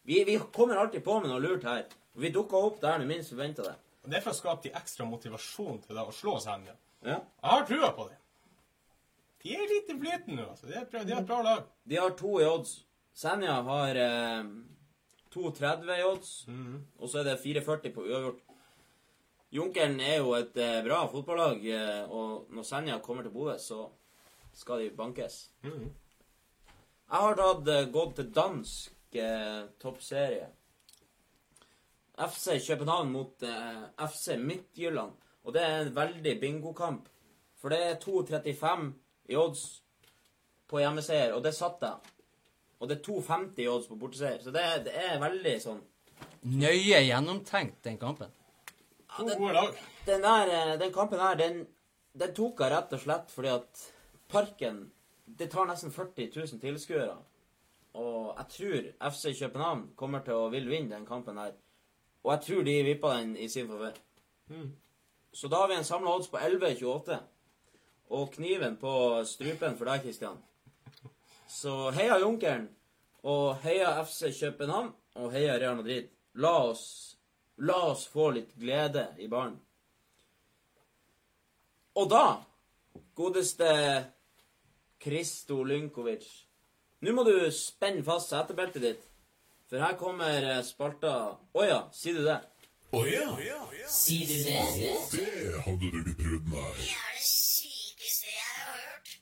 Vi, vi kommer alltid på med noe lurt her. Vi dukker opp der når minst forventer det. og det er for å skape de ekstra motivasjon til deg å slå Senja. Ja. Jeg har trua på dem. De er litt i flyten nå. altså. De er, et bra- de er et bra lag. De har to i odds. Senja har eh, 2,30 i odds. Og så er det 4,40 på uavgjort. Junkeren er jo et eh, bra fotballag, eh, og når Senja kommer til Bodø, så skal de bankes. Jeg har tatt, eh, gått til dansk eh, toppserie. FC København mot eh, FC Midtjylland. Og det er en veldig bingokamp. For det er 2,35 i odds på hjemmeseier, og det satt jeg. Og det er 2,50 i odds på borteseier. Så det, er- det er veldig sånn Nøye gjennomtenkt, den kampen. To gode lag. Den der, eh, den kampen her, den, den tok jeg rett og slett fordi at Parken Det tar nesten 40 000 tilskuere. Og jeg tror FC København kommer til å vil vinne den kampen her. Og jeg tror de vippa den i sin favør. Så da har vi en samla odds på 11,28. Og kniven på strupen for deg, Kristian. Så heia Junkeren. Og heia FC København. Og heia Real Madrid. La oss, la oss få litt glede i baren. Og da, godeste Kristo Lynkovic Nå må du spenne fast setebeltet ditt, for her kommer eh, spalta Å ja, sier du det? Å ja, Sier du det? det hadde du ikke prøvd, nei. Det er det sykeste jeg har hørt.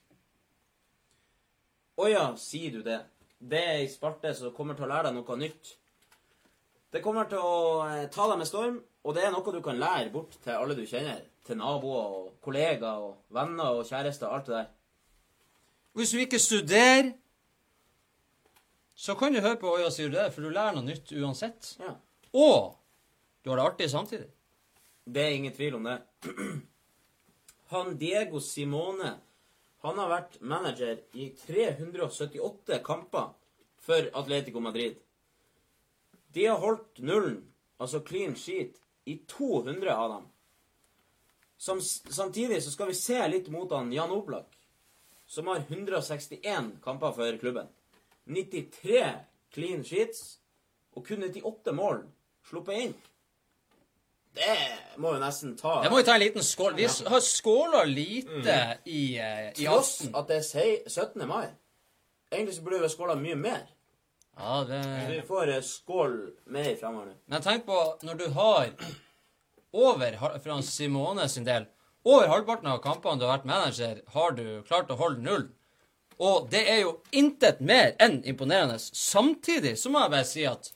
Å ja, sier du det? Det er ei sparte som kommer til å lære deg noe nytt. Det kommer til å eh, ta deg med storm, og det er noe du kan lære bort til alle du kjenner. Til naboer og kollegaer og venner og kjærester, alt det der. Hvis du ikke studerer, så kan du høre på Øya sier du det, for du lærer noe nytt uansett. Ja. Og du har det artig samtidig. Det er ingen tvil om det. <clears throat> Han Diego Simone han har vært manager i 378 kamper for Atletico Madrid. De har holdt nullen, altså clean sheet, i 200 av dem. Som, samtidig så skal vi se litt mot han Jan Oblak, som har 161 kamper for klubben. 93 clean sheets og kun 98 mål sluppet inn. Det må jo nesten ta Det må vi ta en liten skål. Vi har skåla lite i, uh, i Tross aften. at det er 17. mai. Egentlig så burde vi ha skåla mye mer. Ja, det... Vi får eh, skål mer fremover nå. Men tenk på når du har over, fra Simone sin del, over halvparten av kampene du har vært manager, har du klart å holde null. Og det er jo intet mer enn imponerende. Samtidig så må jeg bare si at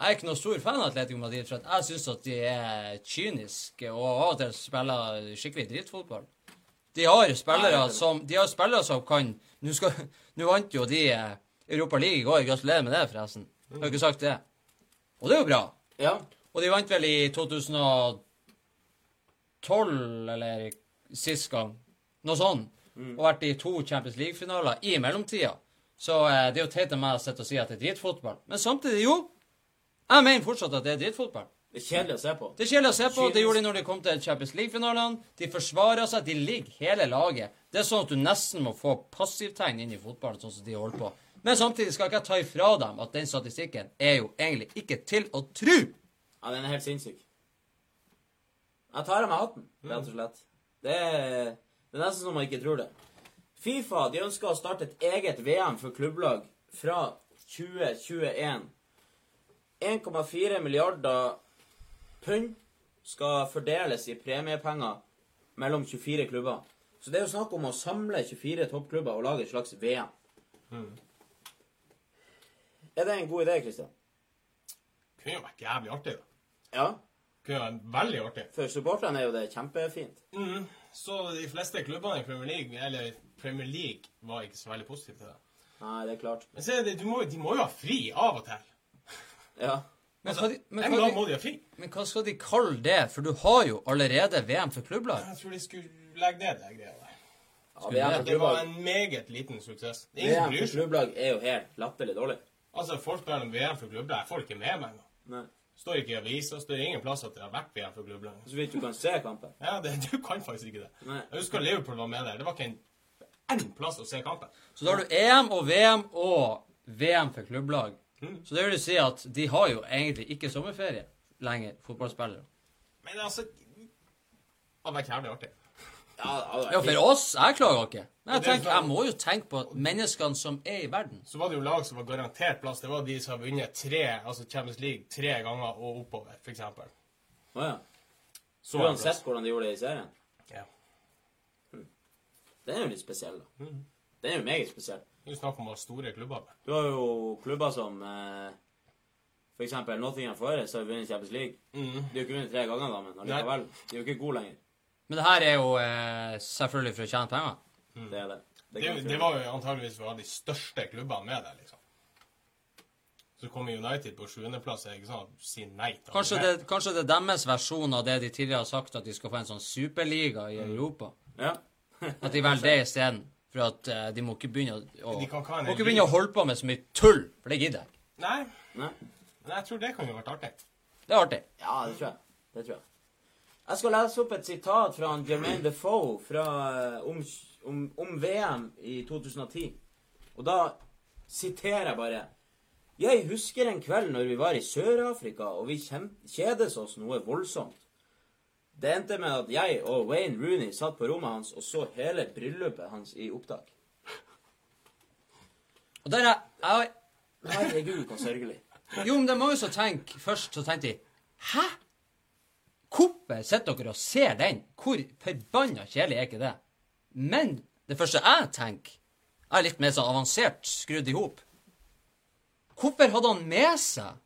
jeg er ikke noen stor fan av Atletico Madrid, for jeg syns at de er kyniske og av og til spiller skikkelig drittfotball. De har spillere er som De har spillere som kan Nå skal- nå vant jo de eh, Europa League i går. Gratulerer med det, forresten. Jeg har ikke sagt det. Og det er jo bra. Ja. Og de vant vel i 2012, eller sist gang. Noe sånt. Og vært i to Champions League-finaler i mellomtida. Så eh, det er jo teit av meg å sitte og si at det er dritfotball. Men samtidig, jo. Jeg mener fortsatt at det er drittfotball. Det er kjedelig å se på. Det er kjedelig å se på. Det gjorde de når de kom til Champions League-finalene. De forsvarer seg. De ligger hele laget. Det er sånn at du nesten må få passivtegn inn i fotballen, sånn som de holder på. Men samtidig skal ikke jeg ta ifra dem at den statistikken er jo egentlig ikke til å tru. Ja, den er helt sinnssyk. Jeg tar av meg hatten, rett og slett. Det er, det er nesten som man ikke tror det. Fifa de ønsker å starte et eget VM for klubblag fra 2021. 1,4 milliarder pund skal fordeles i premiepenger mellom 24 klubber. Så det er jo snakk om å samle 24 toppklubber og lage et slags VM. Er det en god idé, Kristian? Kunne jo vært jævlig artig, da. Ja. Kunne vært veldig artig. For supporterne er jo det kjempefint. Mm. Så de fleste klubbene i Premier League, eller Premier League, var ikke så veldig positive til det. Nei, det er klart. Men se, de må, de må jo ha fri av og til. Ja. Men hva, de, men, En hva gang må de, de ha fri. men hva skal de kalle det? For du har jo allerede VM for klubblag. Jeg tror de skulle legge ned det greia der. ja Det var en meget liten suksess. Ingen VM for klubblag er jo helt latterlig dårlig. Altså, folk spør om VM for klubblag. Jeg får ikke med meg engang. Står ikke i avisa, står ingen plass at det har vært VM for klubblag. Så vidt du kan se kampen. Ja, det, du kan faktisk ikke det. Nei. Jeg husker Liverpool var med der. Det var ikke en, en plass å se kampen. Så da har du EM og VM og VM for klubblag. Så det vil si at de har jo egentlig ikke sommerferie lenger, fotballspillere. Men altså Det hadde vært jævlig artig. Ja, for oss, jeg klager ikke. Men jeg er tenker, jeg må jo tenke på menneskene som er i verden. Så var det jo lag som var garantert plass. Det var de som har vunnet tre, altså Champions League tre ganger og oppover, f.eks. Å, ja. Uansett hvordan de gjorde det i serien. Ja. Den er jo litt spesiell, da. Den er jo meget spesiell. Det er snakk om store klubber. Du har jo klubber som eh, for eksempel Nottingham Forest har vunnet Champions League. Mm. De har ikke vunnet tre ganger, da, men allikevel. De er jo ikke gode lenger. Men det her er jo eh, selvfølgelig for å tjene penger. Det er det. Det, det, det var jo antageligvis for å ha de største klubbene med deg, liksom. Så kommer United på sjuendeplass og sånn, sier nei til Kanskje det, kanskje det er deres versjon av det de tidligere har sagt, at de skal få en sånn superliga i Europa. Ja. At de velger det isteden. For at uh, de må ikke begynne å, å, må ikke begynne å holde på med så mye tull, for det gidder jeg ikke. Nei, Nei. men jeg tror det kan jo vært artig. Det er artig. Ja, det tror jeg. Det tror jeg. Jeg skal lese opp et sitat fra Jermaine Defoe fra, eh, om, om, om VM i 2010. Og da siterer jeg bare Jeg husker en kveld når vi var i Sør-Afrika, og vi kjedes oss noe voldsomt. Det endte med at jeg og Wayne Rooney satt på rommet hans og så hele bryllupet hans i opptak. Og der er jeg, Herregud, så sørgelig. Jo, men det må jo så tenke Først så tenkte de Hæ? Hvorfor sitter dere og ser den? Hvor forbanna kjedelig er ikke det? Men det første jeg tenker, er litt mer sånn avansert skrudd i hop. Hvorfor hadde han med seg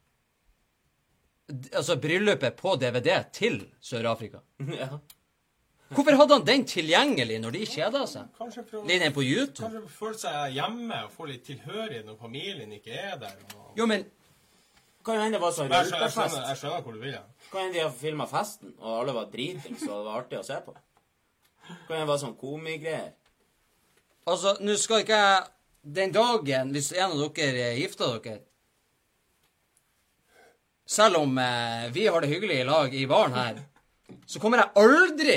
altså bryllupet på DVD til Sør-Afrika? <laughs> ja. Hvorfor hadde han den tilgjengelig når de kjeda seg? Kanskje for å Ligger den på YouTube? Kanskje føle seg hjemme og få litt tilhørighet når familien ikke er der. Og... Jo, men Kan jo hende det var sånn Jeg, jeg, skjønner, jeg skjønner hvor du vil. Ja. Kan hende de har filma festen, og alle var dritings, og det var artig å se på. Kan hende det var sånn komigreier. Altså, nå skal ikke jeg Den dagen, hvis en av dere gifter dere Selv om eh, vi har det hyggelig i lag i baren her, så kommer jeg aldri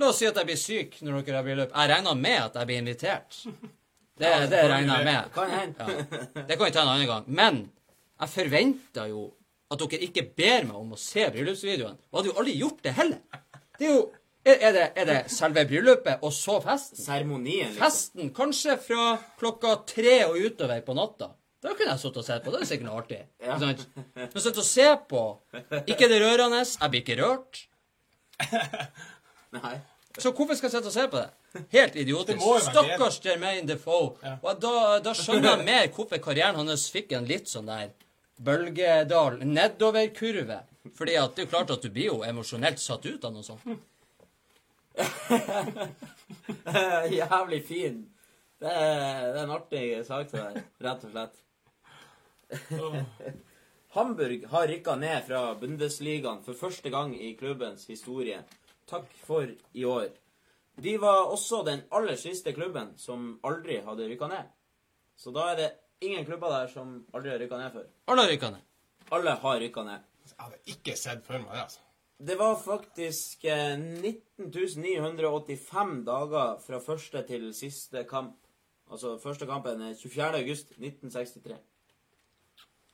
La oss si at jeg blir syk når dere har bryllup. Jeg regner med at jeg blir invitert. Det, det regner jeg med. Kan hende. Ja. Det kan vi ta en annen gang. Men jeg forventer jo at dere ikke ber meg om å se bryllupsvideoen. Og hadde jo aldri gjort det heller. Det er jo er, det, er det selve bryllupet og så festen? Seremonien, liksom. Festen kanskje fra klokka tre og utover på natta. Da kunne jeg sittet og sett på. Det er sikkert noe artig. <laughs> Ja. Sant? Men sitte og se på Ikke det rørende. Jeg blir ikke rørt. <laughs> Nei. Så hvorfor skal jeg sitte og se på det? Helt idiotisk. Det Stakkars Jermaine Defoe. Ja. Og da, da skjønner jeg mer hvorfor karrieren hans fikk en litt sånn der bølgedal, nedoverkurve. Fordi at det er jo klart at du blir jo emosjonelt satt ut av noe sånt. <laughs> Jævlig fin. Det er, det er en artig sak, det der. Rett og slett. Hamburg har rykka ned fra Bundesligaen for første gang i klubbens historie. Takk for i år. De var også den aller siste klubben som aldri hadde rykka ned. Så da er det ingen klubber der som aldri har rykka ned før. Alle har rykka ned. Alle har rykka ned. Jeg hadde ikke sett for meg det. altså. Det var faktisk 19.985 dager fra første til siste kamp. Altså første kampen er 24.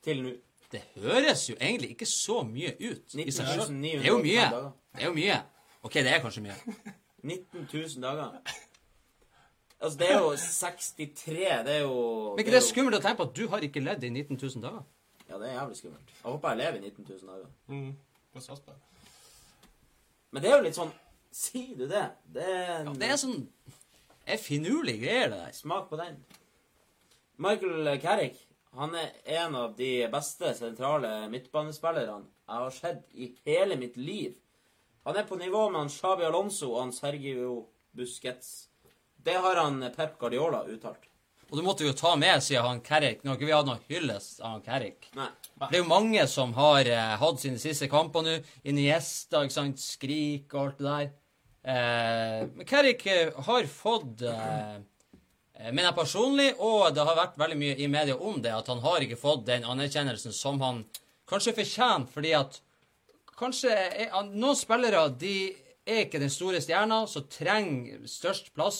august 1963. Til nå. Det høres jo egentlig ikke så mye ut i seg selv. Det er jo mye. dager. Det er jo mye. OK, det er kanskje mye. <laughs> 19 000 dager. Altså, det er jo 63 Det er jo Men ikke det er skummelt å tenke på at du har ikke ledd i 19 000 dager? Ja, det er jævlig skummelt. Jeg håper jeg lever i 19 000 dager. Mm. Men det er jo litt sånn Sier du det? Det er en Ja, det er sånn Det er finurlige greier, det der. Smak på den. Michael Carrick han er en av de beste sentrale midtbanespillerne jeg har sett i hele mitt liv. Han er på nivå med han Xabi Alonso og han Sergio Busquets. Det har han Pep Guardiola uttalt. Og du måtte jo ta med, sier han Carrick. Nå har ikke vi hatt noe hyllest av han Carrick. Nei. Det er jo mange som har eh, hatt sine siste kamper nå. Iniesta, ikke sant. Skrik og alt det der. Eh, men Carrick eh, har fått eh, eh, Men jeg personlig, og det har vært veldig mye i media om det, at han har ikke fått den anerkjennelsen som han kanskje fortjener, fordi at Kanskje er, Noen spillere de er ikke den store stjerna som trenger størst plass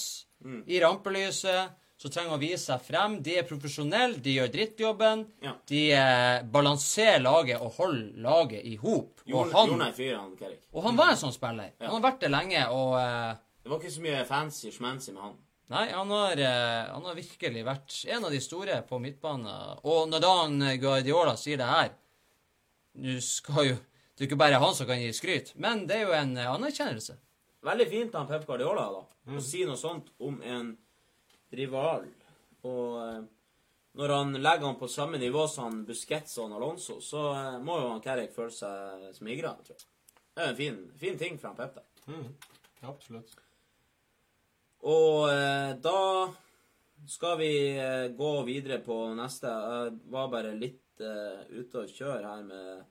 i rampelyset. Som trenger å vise seg frem. De er profesjonelle, de gjør drittjobben. Ja. De eh, balanserer laget og holder laget i hop. Og, og han var en sånn spiller. Han har vært det lenge, og eh, Det var ikke så mye fancy schmancy med han. Nei, han har, eh, han har virkelig vært en av de store på midtbanen. Og når Dan Guardiola sier det her Du skal jo Det er ikke bare han som kan gi skryt, men det er jo en eh, anerkjennelse. Veldig fint av Pep Guardiola da, å si noe sånt om en rival. Og eh, når han legger han på samme nivå som Busquets og Alonso, så må jo han Carrick føle seg smigra. Det er en fin, fin ting fra han Pep der. Mm. Absolutt. Og eh, da skal vi eh, gå videre på neste. Jeg var bare litt eh, ute og kjøre her med,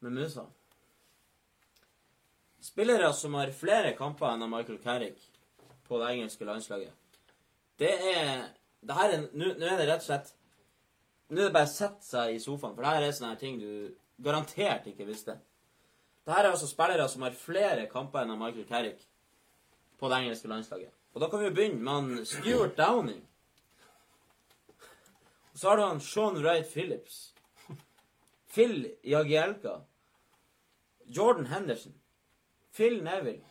med musa. Spillere som har flere kamper enn Michael Carrick på det engelske landslaget. Det er det her er, Nå er det rett og slett Nå er det bare å sette seg i sofaen, for det her er sånne ting du garantert ikke visste. Det her er altså spillere som har flere kamper enn Michael Carrick på det engelske landslaget. Og da kan vi begynne med han Stuart Downing. Og så har du han Sean Wright Phillips. Phil Jagielka. Jordan Henderson. Phil Neville.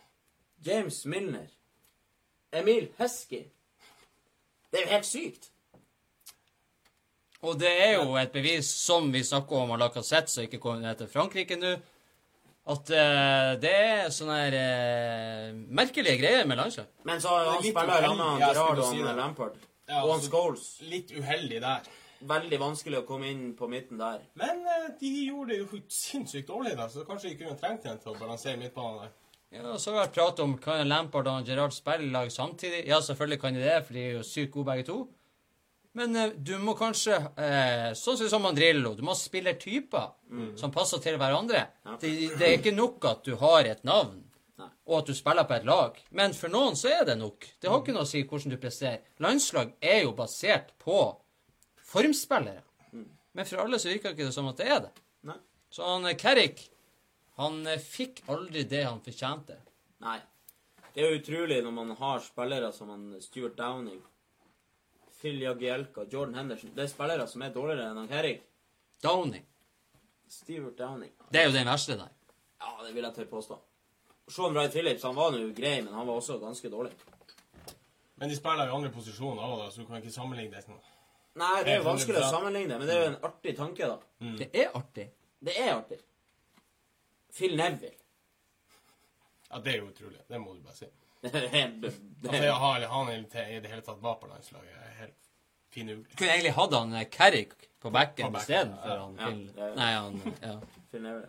James Milner. Emil Heskey. Det er jo helt sykt. Og det er jo et bevis, som vi snakker om, og Lacassette, som ikke kommer ned til Frankrike nå, at uh, det er sånne her uh, merkelige greier med landslag. Men så han spiller han med Gerard og si han. Lampard. Ja, og han altså- Scholes. Litt uheldig der. Veldig vanskelig å komme inn på midten der. Men uh, de gjorde det jo sinnssykt dårlig, da, så kanskje de kunne trengt en til å balansere midtbanen der. Ja, og så har vi vært prat om kan Lampard og Gerard spille i lag samtidig. Ja, selvfølgelig kan de det, for de er jo sykt gode begge to. Men eh, du må kanskje, eh, sånn som Mandrillo, du må spille typer som passer til hverandre. Ja. Det, det er ikke nok at du har et navn, Nei. og at du spiller på et lag. Men for noen så er det nok. Det har ikke noe å si hvordan du presterer. Landslag er jo basert på formspillere. Men for alle så virker det ikke som at det er det. Nei. Så han eh, Kerrik, han eh, fikk aldri det han fortjente. Nei. Det er jo utrolig når man har spillere som han Stuart Downing, Phil Jagielka, Jordan Henderson. Det er spillere som er dårligere enn han Kerrik. Downing. Stuart Downing. Det er jo den verste der. Ja, det vil jeg tørre påstå. Sean Wright Phillips han var nå grei, men han var også ganske dårlig. Men de spiller i andre posisjoner da, så du kan ikke sammenligne det. sånn. Nei, det er jo vanskelig å 100%. sammenligne, men det er jo en artig tanke, da. Det er artig. Det er artig. Phil Neville. Ja, det er jo utrolig. Det må du bare si. <laughs> Altså, jeg har han i det hele tatt var på landslaget. er Helt finurlig. Kunne egentlig hatt han eh, Kerrik på backen På backen, istedenfor ja. han Ja, Phil. er- Nei, han ja. <laughs> Phil Neville.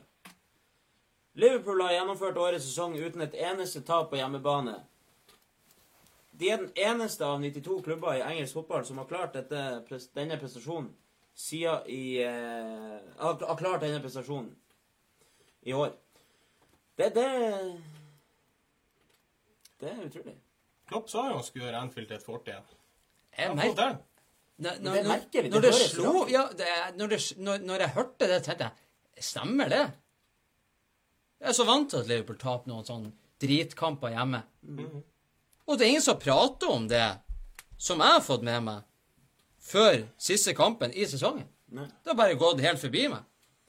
Liverpool har gjennomført årets sesong uten et eneste tap på hjemmebane. De er den eneste av 92 klubber i engelsk fotball som har klart dette, denne prestasjonen siden i eh, har, har klart denne prestasjonen i år. Det, det Det er utrolig. Klopp sa jo han skulle gjøre Anfield til et fort igjen. Jeg merker fått. Når, det merker vi. det når det slo ja, det, når, det, når, når jeg hørte det, tenkte jeg Stemmer det? Jeg er så vant til at Liverpool taper noen sånne dritkamper hjemme. Og det er ingen som prater om det som jeg har fått med meg før siste kampen i sesongen. Nei. Det har bare gått helt forbi meg.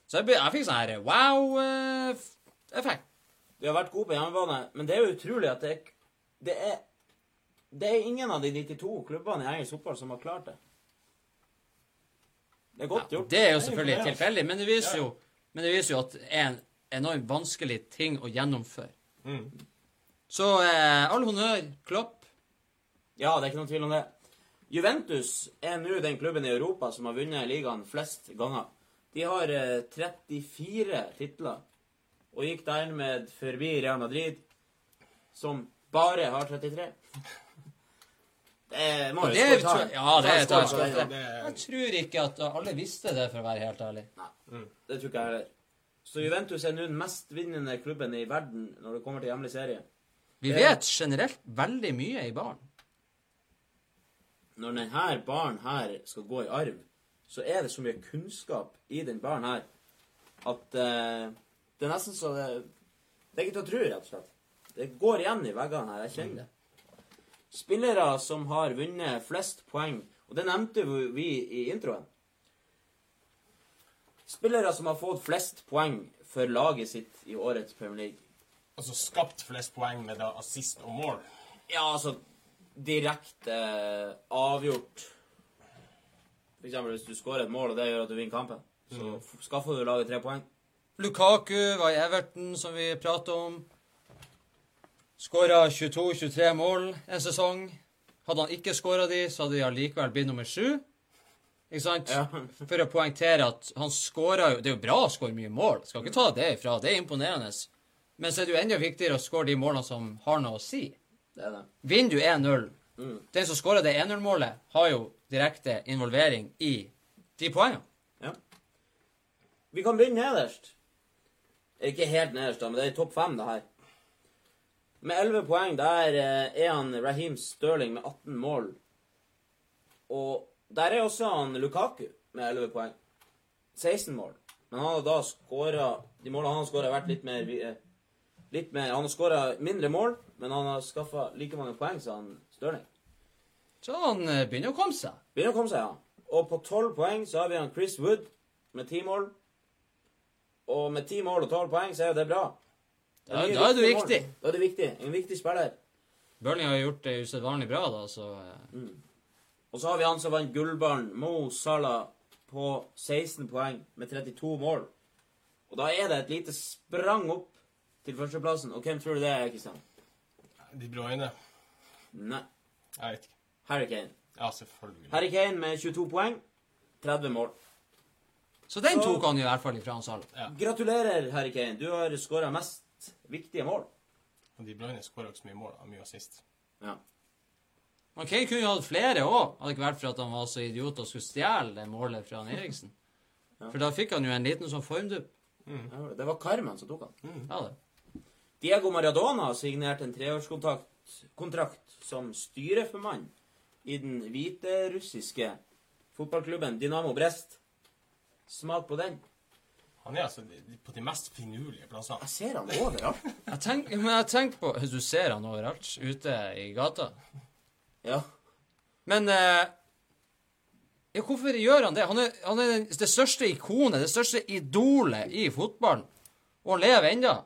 Så jeg, jeg fikk sånn her wow-effekt. Vi har vært gode på hjemmebane, men det er jo utrolig at det er Det er, det er ingen av de 92 klubbene i engelsk fotball som har klart det. Det er godt gjort. Det er jo Det er selvfølgelig imponerende. tilfeldig, men det viser jo, men det viser jo at det er en enormt vanskelig ting å gjennomføre. Mm. Så eh, all honnør, Klopp. Ja, det er ikke noen tvil om det. Juventus er nå den klubben i Europa som har vunnet ligaen flest ganger. De har eh, 34 titler, og gikk dermed forbi Real Madrid, som bare har 33. Det må jo det ta. ja, det er- skåre. den. Det, Jeg tror ikke at alle visste det, for å være helt ærlig. Nei, Det tror ikke jeg heller. Så Juventus er nå den mestvinnende klubben i verden når det kommer til hjemlig serie. Vi Det- vet generelt veldig mye i baren. Når denne baren her skal gå i arv, så er det så mye kunnskap i den baren her at uh, det er nesten så det, det er ikke til å tro, rett og slett. Det går igjen i veggene her. Jeg kjenner det. Spillere som har vunnet flest poeng, og det nevnte vi i introen. Spillere som har fått flest poeng for laget sitt i årets Premier League. altså skapt flest poeng med da assist og mål. Ja, altså Direkte avgjort. For eksempel hvis du skårer et mål, og det gjør at du vinner kampen, så mm. skaffer du laget tre poeng. Lukaku var i Everton, som vi pratet om. Skåra 22-23 mål en sesong. Hadde han ikke skåra de, så hadde de allikevel blitt nummer sju. Ikke sant? Ja. For å poengtere at han skåra jo Det er jo bra å skåre mye mål. Skal ikke ta det ifra. Det er imponerende. Men så er det jo enda viktigere å skåre de målene som har noe å si. Det det. Vinner du 1-0 Mm. Den som skåra det 1-0-målet, har jo direkte involvering i de poengene. Ja. Vi kan begynne nederst. Ikke helt nederst, da, men det er i topp fem, det her. Med 11 poeng der eh, er han Raheem Sterling med 18 mål. Og der er også han Lukaku med 11 poeng. 16 mål. Men han har da skåra De målene han har skåra, har vært litt mer eh, Litt mer Han har skåra mindre mål, men han har skaffa like mange poeng som han Sterling. Så han eh, begynner å komme seg. Begynner å komme seg, ja. Og på 12 poeng så har vi han Chris Wood med 10 mål. Og med 10 mål og 12 poeng så er jo det bra. Det Da, da er du viktig. Da er du viktig. En viktig spiller. Burnley har gjort det usedvanlig bra, da, så mm. Og så har vi han som vant gullballen, Mo Salah, på 16 poeng med 32 mål. Og da er det et lite sprang opp til førsteplassen. Og hvem tror du det er, Kristian? De Bruyne. Nei. Jeg vet ikke. Harry Kane. Ja, selvfølgelig. Harry Kane med 22 poeng. 30 mål. Så den tok han i hvert fall ifra han Salah. Ja. Gratulerer, Harry Kane. Du har skåra mest viktige mål. Og De Bruyne skåra ikke så mye mål. av mye assist. Ja. Men Kane kunne jo hatt flere òg, hadde ikke vært for at han var så idiot og skulle stjele det målet fra han Eriksen. For da fikk han jo en liten sånn formdupp. Ja, Det var Carmen som tok han. Ja, det. Diego Maradona har signert en treårskontrakt kontrakt som styreformann i den hviterussiske fotballklubben Dynamo Brest. Smak på den. Han er altså på de mest finurlige plassene. Jeg ser han overalt. Jeg tenk, men jeg tenker på Du ser han overalt ute i gata. Ja. Men eh, ja, hvorfor gjør han det? Han er, han er det største ikonet, det største idolet i fotballen. Og han lever ennå.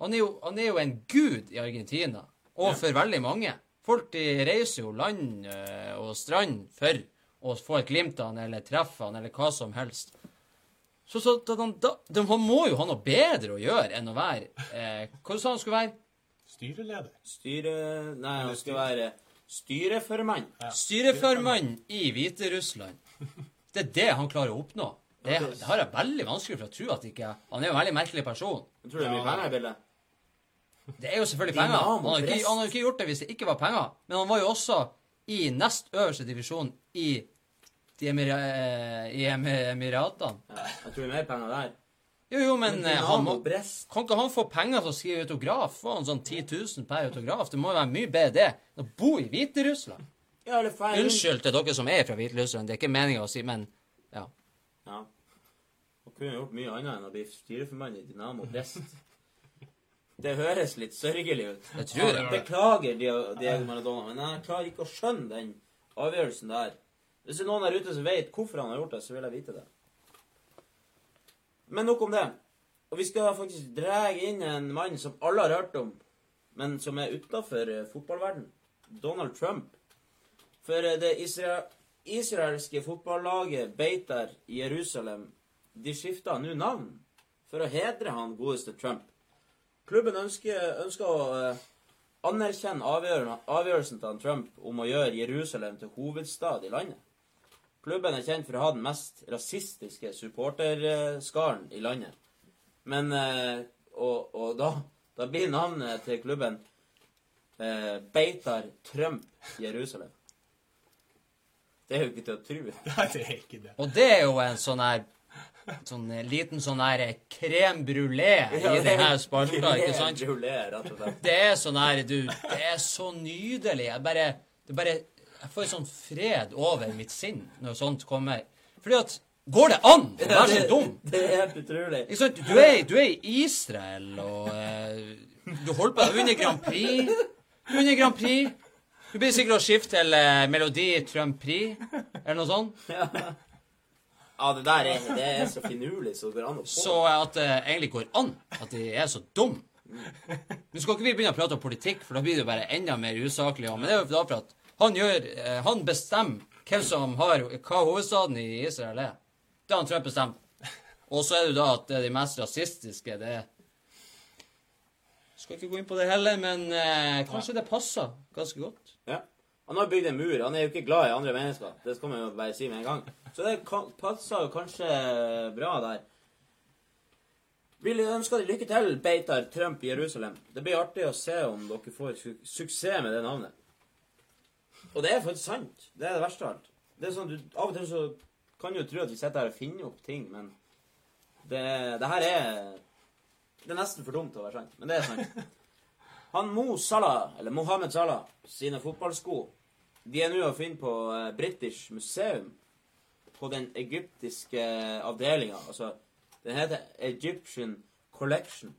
Han, han er jo en gud i Argentina. Og for veldig mange. Folk de reiser jo land eh, og strand for å få et glimt av han, eller treffe han, eller hva som helst. Så, så da, han, da, de, han må jo ha noe bedre å gjøre enn å være eh, Hva sa han skulle være? Styreleder. Styre... Nei, han skulle være styreformann. Styreformann i Hviterussland. Det er det han klarer å oppnå. Det, det har jeg veldig vanskelig for å tro at ikke Han er jo en veldig merkelig person. Jeg tror det blir penger i bildet. Det er jo selvfølgelig penger. Han hadde ikke, han hadde ikke gjort det hvis det ikke var penger. Men han var jo også i nest øverste divisjon i de emira, eh, i Emiratene. Ja, jeg tror det er mer penger der. Jo, jo, men men han må Kan ikke han få penger til å skrive autograf? Få han sånn 10 000 per autograf? Det må jo være mye bedre det enn å bo i Hviterussland. Ja. Unnskyld til dere som er fra Hviterussland, det er ikke meninga å si, men ja. Ja. Han kunne gjort mye annet enn å bli styreformann i Dynamo Brest. Det høres litt sørgelig ut. Jeg tror det. Beklager Diego Maradona, men jeg klarer ikke å skjønne den avgjørelsen der. Hvis det er noen der ute som vet hvorfor han har gjort det, så vil jeg vite det. Men nok om det. Og vi skal faktisk dra inn en mann som alle har hørt om, men som er utafor fotballverden. Donald Trump. For eh, det isra israelske fotballaget Beitar i Jerusalem de skifta nå navn for å hedre han godeste Trump. Klubben ønsker, ønsker å eh, anerkjenne avgjørelsen til han Trump om å gjøre Jerusalem til hovedstad i landet. Klubben er kjent for å ha den mest rasistiske supporterskaren i landet. Men eh, Og, og da, da blir navnet til klubben eh, Beitar Trump Jerusalem. Det er jo ikke til å tro. <laughs> Nei, det er ikke det. Og det er jo en sånn her sånn liten sånn her crème brulé i ja, her spalta, ikke sant? Brulé, rett og slett. Det er sånn her, du Det er så nydelig. Jeg bare Det bare Jeg får en sånn fred over mitt sinn når sånt kommer. Fordi at Går det an å være så dum? Det er helt utrolig. Du er, du er i Israel, og eh, du holder på å vinne Grand Prix. Du vinner Grand Prix. Du blir sikkert å skifte til eh, Melodi Trump Prix, eller noe sånt. Ja, det der er, det er så finurlig så det går an å få. Så at det egentlig går an at de er så dum Nå skal ikke vi begynne å prate om politikk, for da blir det jo bare enda mer usaklig. Men det er jo da for at han gjør eh, Han bestemmer hvem som har hva hovedstaden i Israel er. Det har han Trump bestemt. Og så er det da at det er de mest rasistiske, det Skal ikke gå inn på det heller, men eh, kanskje det passer ganske godt. Ja. Han har bygd en mur. Han er jo ikke glad i andre mennesker. Det skal man jo bare si med en gang. Så det passer jo kanskje bra der. Vil ønske deg lykke til, Beitar Trump Jerusalem. Det blir artig å se om dere får su suksess med det navnet. Og det er faktisk sant. Det er det verste av alt. Det er sånn, du, Av og til så kan du jo tro at vi sitter her og finner opp ting, men det, det her er Det er nesten for dumt til å være sant, men det er sant. Han Mo Salah, eller Mohammed Salah, sine fotballsko De er nå å finne på eh, British Museum. På den egyptiske avdelinga. Altså, den heter Egyptian Collection.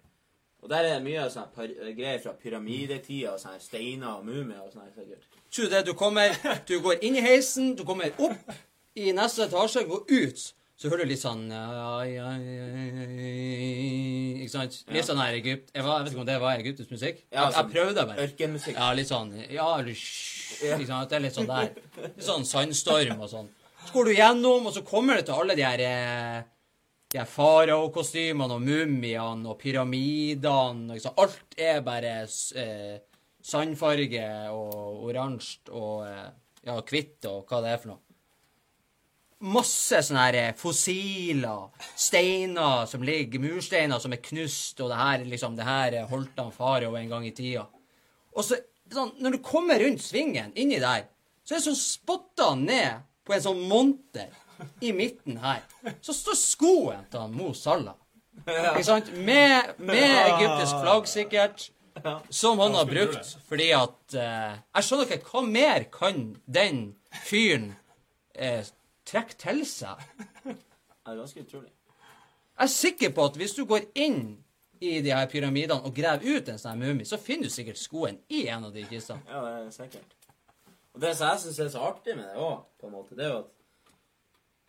Og der er det mye sånne greier fra pyramidetida, og sånne steiner og mumier og sånn. sikkert. Tror det? Du kommer Du går inn i heisen, du kommer opp i neste etasje, går ut, så hører du litt sånn Ikke sant? Litt sånn her Egypt Jeg, vet ikke om det var egyptisk musikk. Ja, jeg, jeg sånn prøvde bare. Ørkenmusikk. Ja, litt sånn Ja, ikke sant? Det er litt sånn der. <laughs> Litt sånn sandstorm og sånn. Så går du gjennom, og så kommer du til alle de her eh, de her faraokostymene og mumiene og pyramidene. og liksom, Alt er bare eh, sandfarge og oransje og eh, ja, hvitt og hva det er for noe. Masse sånne her eh, fossiler, steiner som ligger, mursteiner som er knust, og det her liksom, det her eh, holdt han farao en gang i tida. Og så, sånn, når du kommer rundt svingen, inni der, så er det sånn spotta ned på en sånn monter i midten her. Så står skoen til han Mo Salah. Ikke sant? Med, med egyptisk flagg, sikkert. Som han har brukt fordi at eh, Jeg skjønner ikke hva mer kan den fyren eh, trekke til seg? Det er ganske utrolig. Jeg er sikker på at hvis du går inn i de her pyramidene og graver ut en sånn mumie, så finner du sikkert skoen i en av de kistene. Ja, det er sikkert. Og det som jeg syns er så artig med det òg, på en måte, det er jo at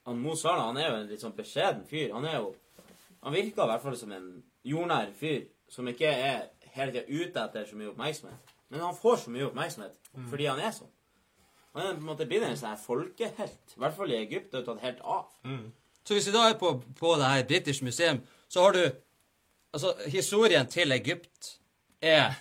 han Mo Salah han er jo en litt sånn beskjeden fyr. Han er jo Han virker i hvert fall som en jordnær fyr som ikke er hele tida ute etter så mye oppmerksomhet. Men han får så mye oppmerksomhet fordi han er sånn. Han er på en måte blitt en sånn folkehelt. I hvert fall i Egypt. Det har tatt helt av. Så hvis vi da er på, på det her British Museum, så har du Altså, historien til Egypt er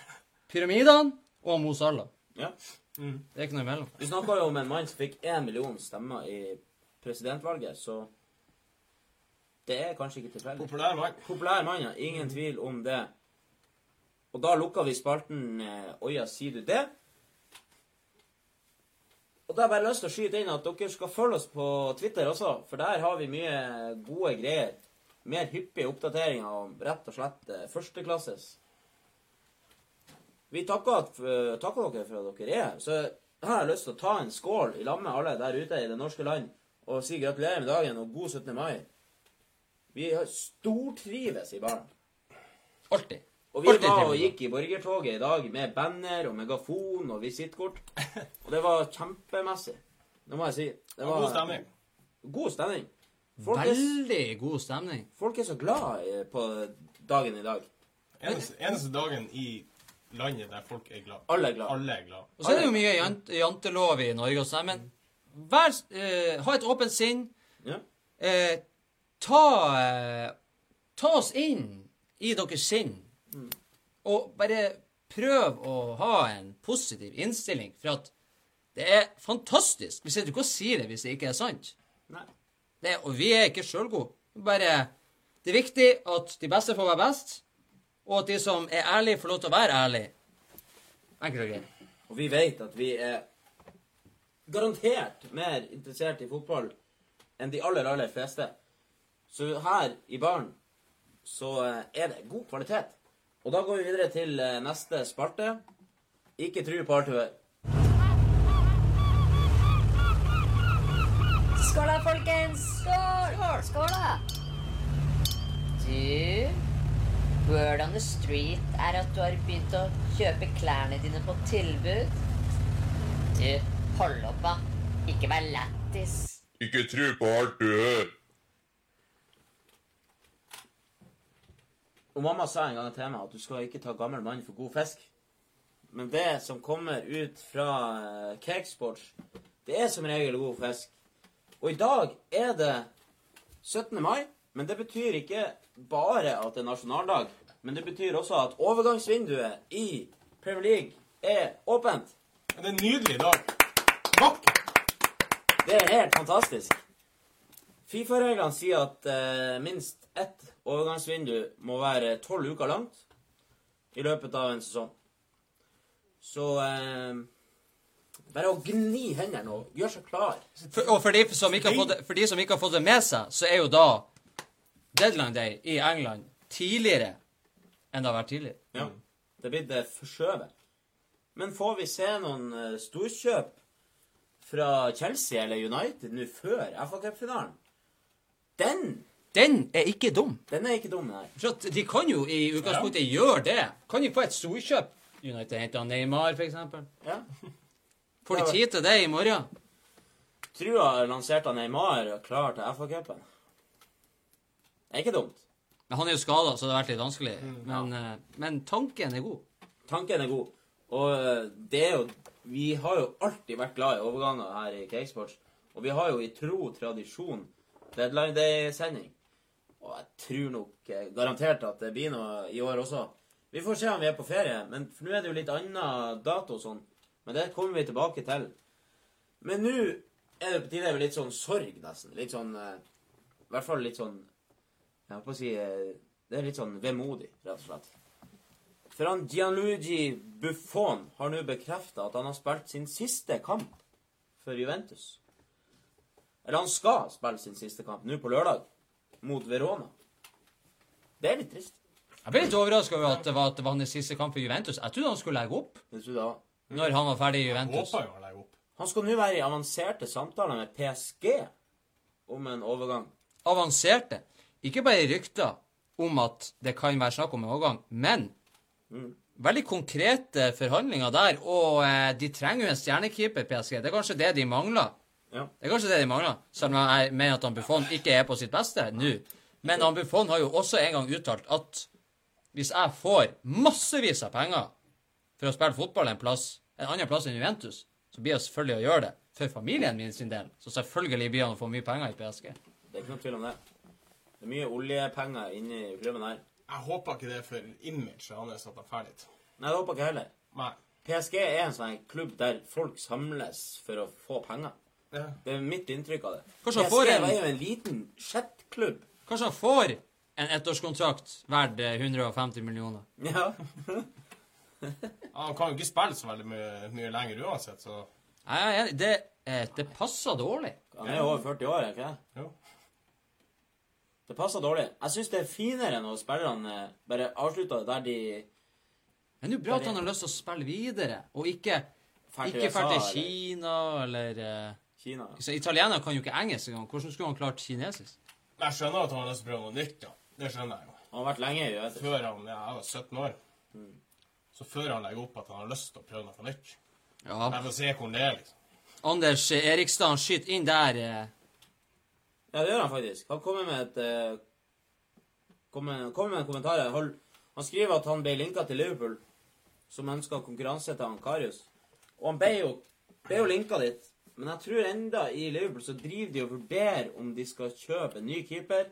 pyramidene og Mo Salah. Ja. Det er ikke noe imellom. Vi snakka jo om en mann som fikk én million stemmer i presidentvalget, så det er kanskje ikke tilfeldig. Populær mann. Populær mann, ja. Ingen tvil om det. Og da lukka vi spalten eh, Oja, sier du det? Og da har jeg bare lyst til å skyte inn at dere skal følge oss på Twitter også, for der har vi mye gode greier. Mer hyppige oppdateringer om rett og slett eh, førsteklasses. Vi takker, eh, takker dere for at dere er her. Så har jeg lyst til å ta en skål i lag med alle der ute i det norske land og si gratulerer med dagen og god 17. mai. Vi har stortrives i baren. Alltid. Og vi var og gikk i borgertoget i dag med banner og megafon og visittkort. Og det var kjempemessig. Det må jeg si. Det var god stemning. God stemning. Folk er, Veldig god stemning. folk er så glad på dagen i dag. Eneste, eneste dagen i landet der folk er glad. Alle er glad. Alle er glad. Og så er det jo mye jant jantelov i Norge og sånn, men vær, eh, ha et åpent sinn. Ja. Eh, ta, eh, ta oss inn i deres sinn. Og bare prøv å ha en positiv innstilling, for at det er fantastisk. Vi sitter ikke og sier det hvis det ikke er sant. Nei. Det, og vi er ikke sjølgode. Bare Det er viktig at de beste får være best, og at de som er ærlige, får lov til å være ærlige. Enkelt og greit. Og vi vet at vi er garantert mer interessert i fotball enn de aller, aller fleste. Så her i baren så eh, er det god kvalitet. Og da går vi videre til eh, neste sparte. Ikke tru på alt du hører. Skål da, folkens! Skål! Skål da! Du, word on the street er at du har begynt å kjøpe klærne dine på tilbud. Du, hold opp da. Ikke vær lættis. Ikke tru på alt du hører. Og mamma sa en gang til meg at du skal ikke ta gammel mann for god fisk. Men det som kommer ut fra eh, Cakesports, det er som regel god fisk. Og i dag er det 17. mai, men det betyr ikke bare at det er nasjonaldag. Men det betyr også at overgangsvinduet i Premier League er åpent. Det er en nydelig dag. Vakkert. Det er helt fantastisk. Fifa-reglene sier at eh, minst ett overgangsvindu må være tolv uker langt i løpet av en sesong. Så eh, bare å gni hendene og gjøre seg klar. For, og for de, som ikke har fått det, for de som ikke har fått det med seg, så er jo da deadline day i England tidligere enn det har vært tidligere. Ja. Det er blitt eh, forskjøvet. Men får vi se noen eh, storkjøp fra Chelsea eller United nå før FA Cup-finalen? Den, Den er ikke dum. den er ikke dum, nei. For de kan jo i utgangspunktet gjøre det. Kan de få et storkjøp? United henter Neymar, eksempel. Ja. Får de tid til det i morgen? Trua lanserte Neymar klar til FA-cupen. Det er ikke dumt. Men han er jo skada, så det har vært litt vanskelig. Men, ja. men tanken er god. Tanken er god. Og eh, det er jo Vi har jo alltid vært glad i overganger her i Cakesports. Og vi har jo i tro tradisjon deadline day-sending. Og jeg tror nok eh, garantert at det blir noe i år også. Vi får se om vi er på ferie, men for nå er det jo litt annen dato og sånn. Men det kommer vi tilbake til. Men nå er det på tide med litt sånn sorg, nesten. Litt sånn eh, I hvert fall litt sånn Jeg holdt på å si eh, Det er litt sånn vemodig, rett og slett. For han Gianluigi Buffon har nå bekrefta at han har spilt sin siste kamp for Juventus. Eller han skal spille sin siste kamp nå på lørdag, mot Verona. Det er litt trist. Jeg ble litt overraska over at det var, at det var hans siste kamp for Juventus. Jeg trodde han skulle legge opp Det trodde jeg når han var ferdig i Juventus. Håper jo han legger opp. Han skal nå være i avanserte samtaler med PSG om en overgang. Avanserte. Ikke bare rykter om at det kan være snakk om en overgang, men veldig konkrete forhandlinger der. Og eh, de trenger jo en stjernekeeper, PSG. Det er kanskje det de mangler. Ja. Det er kanskje det de mangler, selv om jeg mener at Buffon ikke er på sitt beste nå. Men Buffon har jo også en gang uttalt at hvis jeg får massevis av penger for å spille fotball en plass, en annen plass enn Juventus, så blir jeg selvfølgelig å gjøre det for familien min sin del. Så selvfølgelig blir han å få mye penger i PSG. Det er ikke noe tvil om det. Det er mye oljepenger inni klubben her. Jeg håper ikke det er for imaget hans at han drar dit. Nei, det håper ikke jeg heller. Nei. PSG er en sånn klubb der folk samles for å få penger. Ja. Det er mitt inntrykk av det. Kanskje han får en- var jo en liten chat-klubb. Kanskje han får en ettårskontrakt verdt eh, 150 millioner. <laughs> Ja. Han kan jo ikke spille så veldig mye, mye lenger uansett, så Jeg er enig. Det, eh, det passer dårlig. Han er jo over 40 år, er ikke det? jo. Det passer dårlig. Jeg syns det er finere når spillerne eh, bare avslutter der de Men det er jo bra at han har lyst til å spille videre, og ikke til ikke USA, til eller Kina eller eh, Kina. så Italiener kan jo ikke engelsk engang. Hvordan skulle han klart kinesisk? Jeg skjønner at han har lyst til å prøve noe nytt, ja. Det skjønner jeg jo. Han har vært lenge i det. Før han ja, jeg var 17 år. Så før han legger opp at han har lyst til å prøve noe nytt. Ja. Jeg får se hvordan det er, liksom. Anders Erikstad skyter inn der. eh. Ja, det gjør han faktisk. Han kommer med et eh, kommer, kommer med en kommentar. her. Han skriver at han ble linka til Liverpool, som ønska konkurranse til han Karius. Og han ble jo, ble jo linka dit. Men jeg tror enda i Liverpool så driver de og vurderer om de skal kjøpe en ny keeper,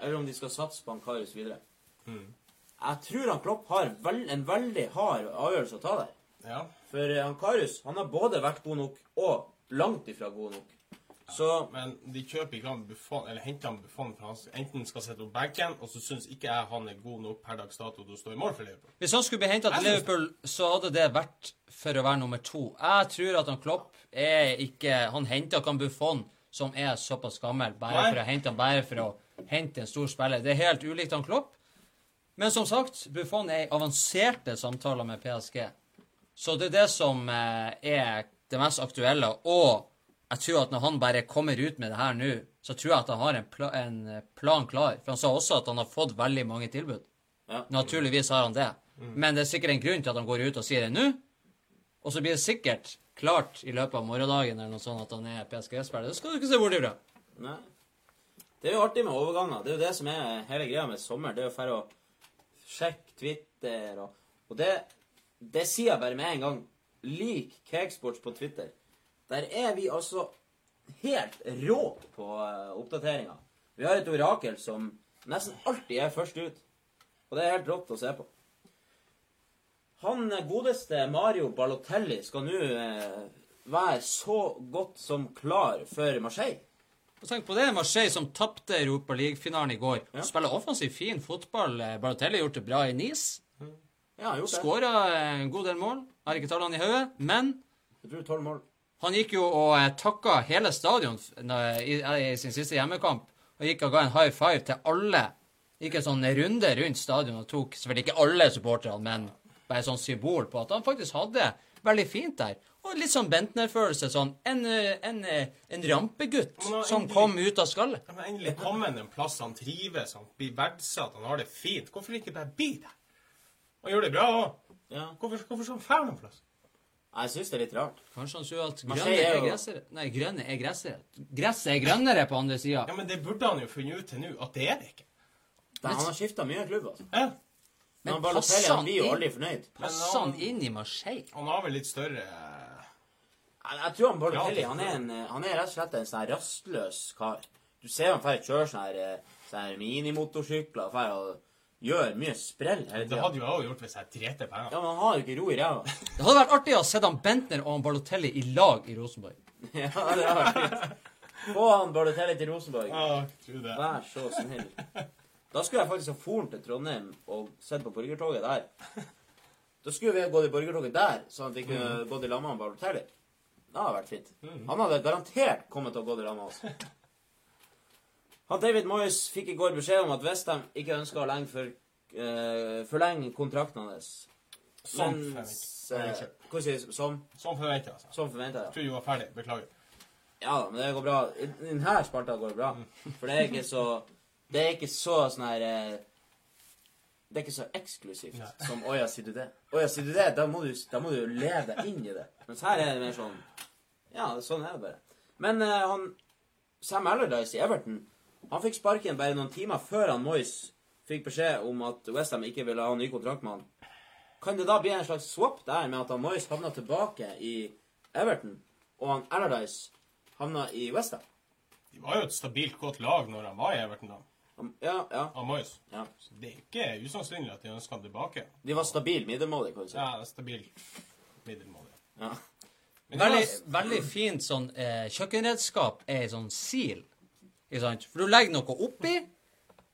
eller om de skal satse på Ankaris videre. videre. Jeg tror han Klopp har vel, en veldig hard avgjørelse å ta der. Ja. For Ankarus han har både vært god nok og langt ifra god nok. Så Men de kjøper ikke han Buffon, eller henter han Buffon, for han enten skal sette opp benken, og så syns ikke jeg han er god nok per dags dato til å stå i mål for Liverpool. Hvis han skulle bli henta til Liverpool, så hadde det vært for å være nummer to. Jeg tror at han Klopp er ikke Han henter ikke han Buffon, som er såpass gammel, bare Nei. for å hente han, bare for å hente en stor spiller. Det er helt ulikt han Klopp. Men som sagt, Buffon er i avanserte samtaler med PSG. Så det er det som eh, er det mest aktuelle. Og jeg tror at når han bare kommer ut med det her nå, så tror jeg at han har en, pla en eh, plan klar. For han sa også at han har fått veldig mange tilbud. ja. Naturligvis har han det. Men det er sikkert en grunn til at han går ut og sier det nå. Og så blir det sikkert klart i løpet av morgendagen eller noe sånt at han er PSG-spiller. Det skal du ikke se bort ifra. Nei. Det er jo artig med overganger. Det er jo det som er hele greia med sommer. Det er jo for å sjekke Twitter og Og det, det sier jeg bare med en gang. Lik Cakesports på Twitter. Der er vi altså helt rå på uh, oppdateringer. Vi har et orakel som nesten alltid er først ut. Og det er helt rått å se på. Han eh, godeste Mario Balotelli skal nå eh, være så godt som klar for Marseille. Og tenk på det, Marseille som tapte Europa League-finalen i går. Ja. Spiller offensiv, fin fotball. Eh, Balotelli har gjort det bra i Nice. Ja. Skåra en god del mål. Har ikke tallene i hodet. Men Jeg tror tolv mål. Han gikk jo og eh, takka hele stadion i, i sin siste hjemmekamp. Og gikk og ga en high five til alle. Gikk en sånn runde rundt stadion og tok selvfølgelig ikke alle supporterne, men bare et sånn symbol på at han faktisk hadde veldig fint der. Og litt sånn Bentner-følelse. Sånn en, en, en rampegutt han- som kom ut av skallet. Han har endelig kommet en plass han trives, han blir verdsatt, han har det fint. Hvorfor ikke bare bli der? Han gjør det bra òg. Ja. Hvorfor, hvorfor skal han fæle noen plass? Jeg syns det er litt rart. Kanskje han tror at grønne er er jo- gressere. Nei, grønne er gressere. Gresset er grønnere på andre sida. Ja, men det burde han jo funnet ut til nå, at det er det ikke. Da, han har skifta mye klubb, altså. Ja. Men Men passer han blir jo aldri fornøyd. Passer han inn i Marseille? Han har vel litt større eh, Jeg, jeg tror han Balotelli Ja, han er, en, han er rett og slett en sånn rastløs kar. Du ser han drar og kjører sånne, her, eh, sånne her minimotorsykler får og gjør mye sprell hele Det hadde jo jeg òg gjort hvis jeg drete penger. Ja, men han har jo ikke ro i ræva. <laughs> Det hadde vært artig å se han Bentner og han Balotelli i lag i Rosenborg. <laughs> ja, det hadde vært fint. Få han Balotelli til Rosenborg. Ja, tro det. Vær så snill. Da skulle jeg faktisk ha foren til Trondheim og sett på borgertoget der. Da skulle vi ha gått i borgertoget der, sånn at vi kunne gått i lag med Balotelli. Det hadde vært fint. Han hadde garantert kommet til å gå i lag med oss. Han David Moyes fikk i går beskjed om at Westham ikke ønsker å lenge for, uh, forlenge kontrakten hans. Som forventa. forventet. du? Som? Som forventa. Altså. Som forventa, ja. Jeg Tror du var ferdig. Beklager. Ja da, men det går bra. I denne spalta går det bra. For det er ikke så Det er ikke så sånn her eh, Det er ikke så eksklusivt Nei. som 'Å ja, sier du det?' Å ja, sier du det? Da må du, da må du leve deg inn i det. Mens her er det mer sånn Ja, sånn er det bare. Men uh, han Sam Allardyce i Everton han fikk sparken bare noen timer før han Moyes fikk beskjed om at Westham ikke ville ha ny kontrakt med han. Kan det da bli en slags swap der med at han Moyes havna tilbake i Everton, og han Allardyce havna i Westham? De var jo et stabilt godt lag når han var i Everton, da. Ja, ja, Av Moyes. ja. Så det er ikke usannsynlig at de ønsker han tilbake. De var stabil middelmådig, kan du si. Ja, stabil er stabilt middelmådig. Ja. Veldig, veldig fint sånn eh, kjøkkenredskap er ei sånn sil. Ikke sant? For du legger noe oppi,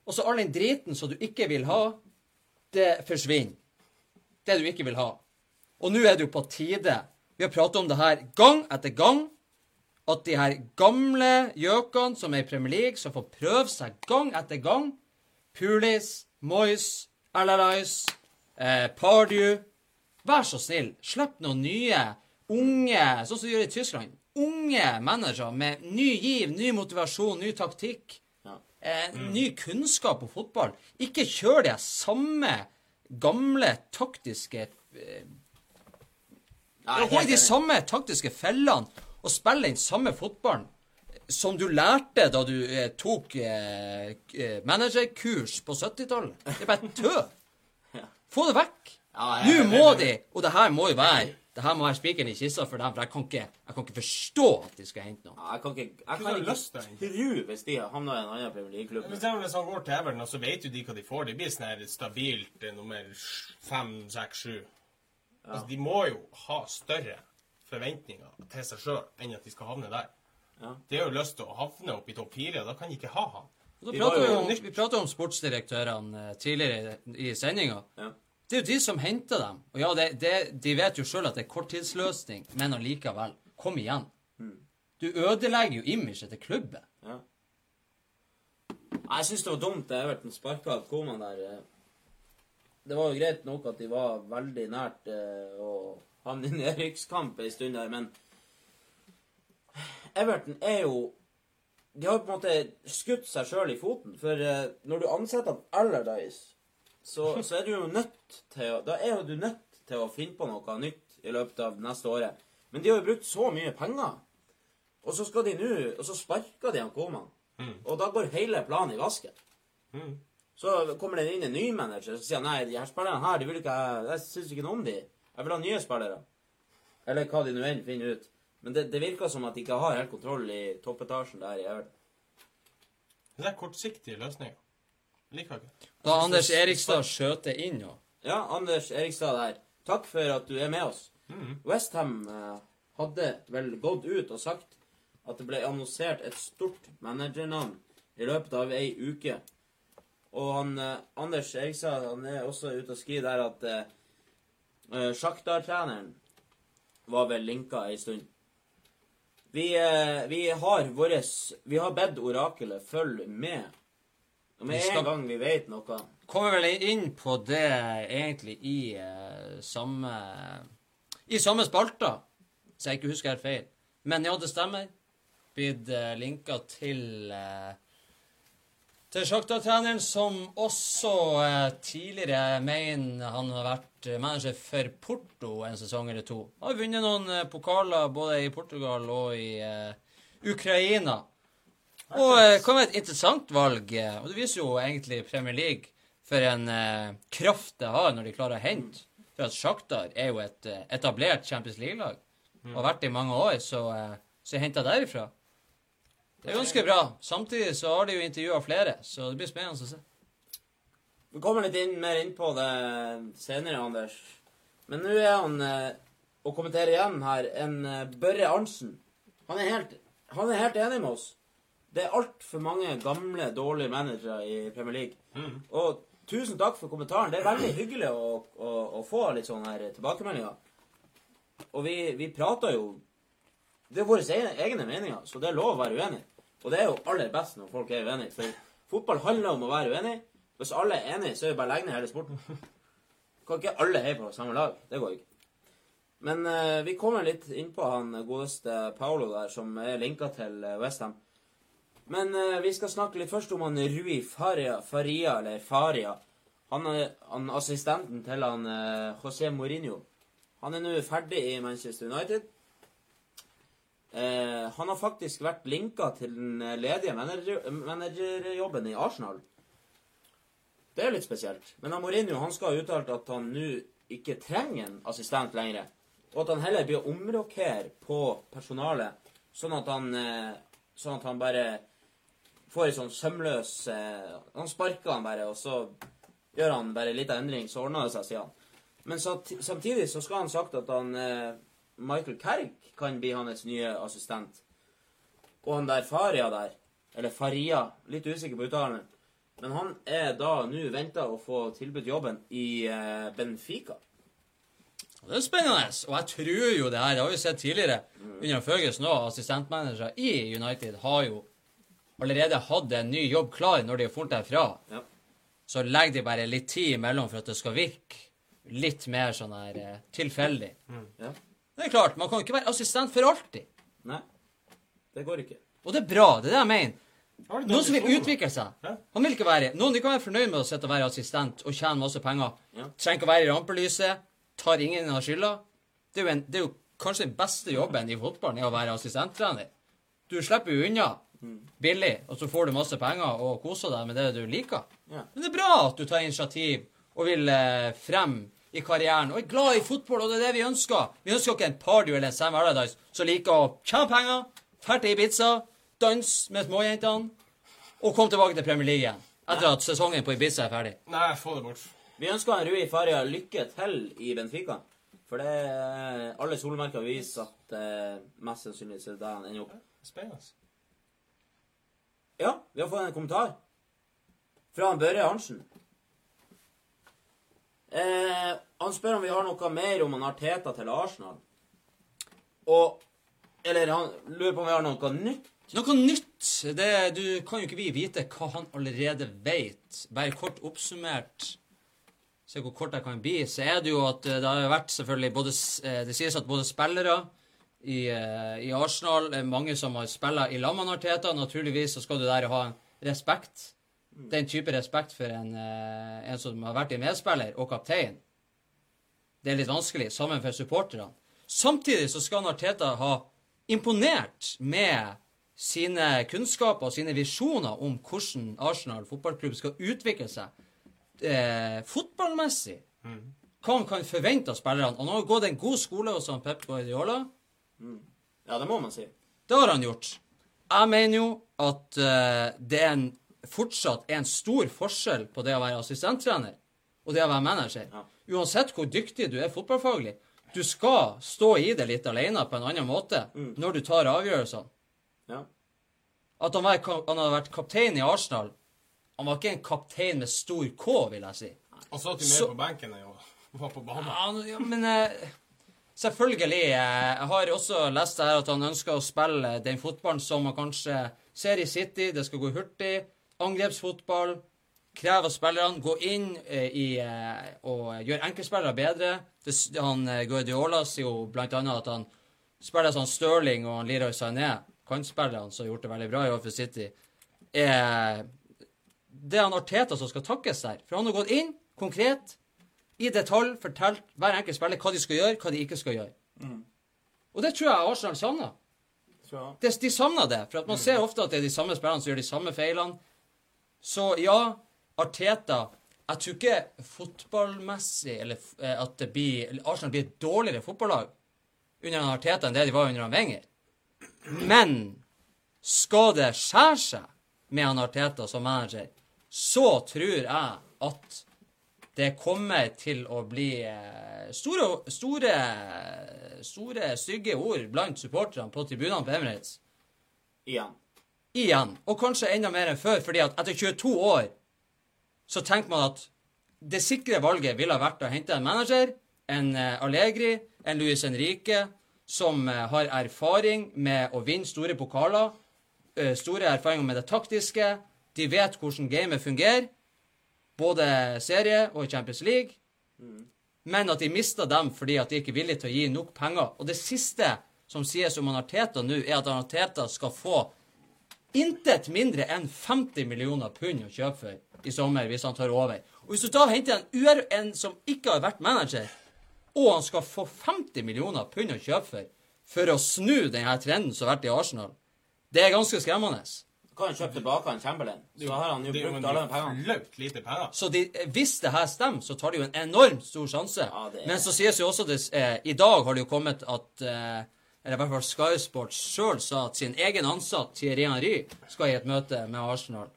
og så all den driten som du ikke vil ha, det forsvinner. Det du ikke vil ha. Og nå er det jo på tide. Vi har pratet om det her gang etter gang. At de her gamle gjøkene som er i Premier League, som får prøve seg gang etter gang. Pulis, Moyes, Alarais, eh, Pardew. Vær så snill, slipp noen nye, unge, sånn som de gjør i Tyskland. Unge managere med ny giv, ny motivasjon, ny taktikk. Ja. Eh, Ny kunnskap på fotball. Ikke kjør de samme gamle taktiske eh, helt de samme taktiske fellene og spille den samme fotballen som du lærte da du eh, tok eh, eh, managerkurs på 70-tallet. Det er bare tøv. <laughs> Få det vekk. Ja, jeg Nå må de, og det her må jo være det her må være spikeren i kista for dem, for jeg kan ikke, jeg kan ikke forstå at de skal hente noe. Ja, Jeg kan ikke, jeg kan ikke det, tro hvis de havner i en annen Premier League-klubb. Hvis han går til Everton, så vet jo de hva de får. De blir sånn her stabilt eh, nummer fem, seks, sju. Altså, de må jo ha større forventninger til seg sjøl enn at de skal havne der. Ja. De har jo lyst til å havne opp i topp fire, og da kan de ikke ha han. Og Da Vi prater vi, jo om, nytt. vi prater om sportsdirektørene eh, tidligere i, i sendinga. Ja. Det er jo de som henter dem. Og ja, det, det, de vet jo sjøl at det er korttidsløsning, men allikevel. Kom igjen. Du ødelegger jo imaget til klubben. Ja. Jeg syns det var dumt det Everton sparka Koman der. eh. Det var jo greit nok at de var veldig nært eh, å havne i nedrykkskamp ei stund der, men Everton er jo De har jo på en måte skutt seg sjøl i foten. For eh, når du ansetter Allardyce, så, så er du jo nødt til å Da er jo du nødt til å finne på noe nytt i løpet av neste året. Men de har jo brukt så mye penger. Og så skal de nå Og så sparker de han Koman. Og da går hele planen i vasken. Så kommer det inn en ny manager, som sier han nei, de her spillerne her, de vil ikke Jeg syns ikke noe om de. Jeg vil ha nye spillere. Eller hva de nå enn finner ut. Men det, det virker som at de ikke har helt kontroll i toppetasjen der i Everton. Det er kortsiktige løsninger. Jeg liker ikke. Da Anders Erikstad skjøter inn nå. Ja, Anders Erikstad der. Takk for at du er med oss. Westham eh, hadde vel gått ut og sagt at det ble annonsert et stort managernavn i løpet av ei uke. Og han, eh, Anders Erikstad han er også ute og skriver der at eh, eh, Shakhtar-treneren var vel linka ei stund. Vi, eh, vi har våres Vi har bedt orakelet følge med. Med skal- en gang vi vet noe Kommer vel inn på det egentlig i uh, samme I samme spalta, så jeg ikke husker helt feil. Men ja, det stemmer. Blitt uh, linka til uh, til Shakhtar-treneren, som også eh, tidligere mener han har vært eh, manager for Porto en sesong eller to. Han Har vunnet noen eh, pokaler både i Portugal og i eh, Ukraina. Og eh, kom være et interessant valg. eh, Og det viser jo egentlig Premier League for en eh, kraft det har når de klarer å hente. For at Shakhtar er jo et eh, etablert Champions League-lag. Og har vært det i mange år, så, eh, så henta derifra. Det er ganske bra. Samtidig så har de jo intervjua flere, så det blir spennende å se. Vi kommer litt inn, mer inn på det senere, Anders. Men nå er han, eh, å kommentere igjen her, en eh, Børre Arntzen. Han han er helt enig med oss. Det er altfor mange gamle, dårlige managere i Premier League. Og tusen takk for kommentaren. Det er veldig hyggelig å, å, å få litt sånne her tilbakemeldinger. Og vi, vi prater jo Det er våre egne, meninger, så det er lov å være uenig. Og det er jo aller best når folk er uenige. For fotball handler om å være uenig. Hvis alle er enige, så er vi bare å legge ned hele sporten. Kan ikke alle heie på samme lag. Det går ikke. Men uh, vi kommer litt innpå han godeste Paolo der, som er linka til uh, Westham. Men eh, vi skal snakke litt først om han Rui Faria, Faria eller Faria. Han er han, assistenten til han eh, José Mourinho. Han er nå ferdig i Manchester United. Eh, han har faktisk vært linka til den ledige ledige manager, i Arsenal. Det er litt spesielt. Men han Mourinho han skal ha uttalt at han nå ikke trenger en assistent lenger. Og at han heller blir å omrokere på personalet, sånn at han, eh, sånn at han bare får en sånn sømløs eh, Han sparker han bare, og så gjør han bare en liten endring, så ordner det seg, sier han. Men så, samtidig så skal han sagt at han eh, Michael Kerg kan bli hans nye assistent. Og han der Faria der, eller Faria, litt usikker på uttalen, men han er da nå venta å få tilbudt jobben i eh, Benfica. Det er spennende. Og jeg tror jo det her, det har vi sett tidligere under Føges òg, assistentmanagere i United har jo allerede hadde en ny jobb klar når de har funnet derfra. Ja. Så legger de bare litt tid imellom for at det skal virke litt mer sånn her eh, tilfeldig. Ja. Det er klart, man kan jo ikke være assistent for alltid. Nei, det går ikke. Og det er bra, det er det jeg mener. Noen som vil utvikle seg. Han vil ikke være Noen de kan være fornøyd med å sitte og være assistent og tjene masse penger. Ja. Trenger ikke å være i rampelyset. Tar ingen av skylda. Det er, jo en, det er jo kanskje den beste jobben i fotballen, er å være assistenttrener. Du slipper jo unna billig, og så får du masse penger og koser deg med det du liker. Ja. Men det er bra at du tar initiativ og vil eh, frem i karrieren og er glad i fotball, og det er det vi ønsker. Vi ønsker ikke en Pardew eller en Sam Allardyce som liker å tjene penger, dra til Ibiza, danse med småjentene og komme tilbake til Premier League igjen etter at sesongen på Ibiza er ferdig. Nei, få det bort. Vi ønsker han Rui Faria lykke til i Benfica. For det er alle solmerker viser at eh, mest sannsynlig er det der han ender opp. Spennende. Ja, vi har fått en kommentar fra Børre Arntzen. Eh, han spør om vi har noe mer om han Arteta til Arsenal. Og Eller han lurer på om vi har noe nytt. Noe nytt. Det, du kan jo ikke vi vite hva han allerede vet. Bare kort oppsummert Se hvor kort jeg kan bli. Så er det jo at eh, det har vært selvfølgelig både eh, Det sies at både spillere i, eh, i Arsenal er mange som har spilla i lag med Arteta. Naturligvis så skal du der ha respekt. Den type respekt for en, eh, en som har vært i medspiller og kaptein. Det er litt vanskelig, sammen for supporterne. Samtidig så skal Arteta ha imponert med sine kunnskaper og sine visjoner om hvordan Arsenal fotballklubb skal utvikle seg eh, fotballmessig. Hva han kan forvente av spillerne. Han har gått en god skole hos Pep Guardiola. Ja, det må man si. Det har han gjort. Jeg mener jo at uh, det er en, fortsatt er en stor forskjell på det å være assistenttrener og det å være manager. Ja. Uansett hvor dyktig du er fotballfaglig. Du skal stå i det litt alene på en annen måte når du tar avgjørelsene. Ja. At han, var, han hadde vært kaptein i Arsenal Han var ikke en kaptein med stor K, vil jeg si. Han satt jo mer på benken enn han var på banen. Ja, ja, men eh, selvfølgelig. Eh, jeg har også lest her at han ønsker å spille den fotballen som man kanskje ser i City. Det skal gå hurtig. Angrepsfotball. Krever spillerne. Gå inn eh, i eh, og gjøre enkeltspillere bedre. Det, han Guardiola sier jo blant annet at han spiller sånn Stirling og Leroy Sané, kantspillerne som har gjort det veldig bra i år for City, er det han Arteta som skal takkes der. For han har gått inn konkret, i detalj, fortalt hver enkelt spiller hva de skal gjøre, hva de ikke skal gjøre. Og det tror jeg Arsenal savner. Ja. jeg. De savner det. For at man ser ofte at det er de samme spillerne som gjør de samme feilene. Så ja, Arteta Jeg tror ikke fotballmessig eller eh, at blir, Arsenal blir et dårligere fotballag under Arteta enn det de var under Wenger. Men skal det skjære seg med Arteta som manager, så tror jeg at det kommer til å bli eh, store, store, store stygge ord blant supporterne på tribunene på Emirates. Igjen. Igjen. Og kanskje enda mer enn før, fordi at etter 22 år så tenker man at det sikre valget ville vært å hente en manager, en eh, Allegri, en Luis Henrique, som eh, har erfaring med å vinne store pokaler, store erfaringer med det taktiske, de vet hvordan gamet fungerer, både serie og i Champions League, men at de mista dem fordi at de ikke er villige til å gi nok penger. Og det siste som sies om Arteta nå, er at Arteta skal få intet mindre enn 50 millioner pund å kjøpe for i sommer hvis han tar over. Og hvis du da henter en, UR, en som ikke har vært manager, og han skal få 50 millioner pund å kjøpe for for å snu denne trenden som har vært i Arsenal, det er ganske skremmende. Så kan han kjøpe tilbake en Chamberlain. Så har han jo brukt en alle de pengene. flaut lite penger. Så de, hvis det her stemmer, så tar de jo en enormt stor sjanse. Ja, er- Men så sies jo også det, eh, I dag har det jo kommet at eh, Eller i hvert fall Sky Sports sjøl sa at sin egen ansatt Thierry Henry skal i et møte med Arsenal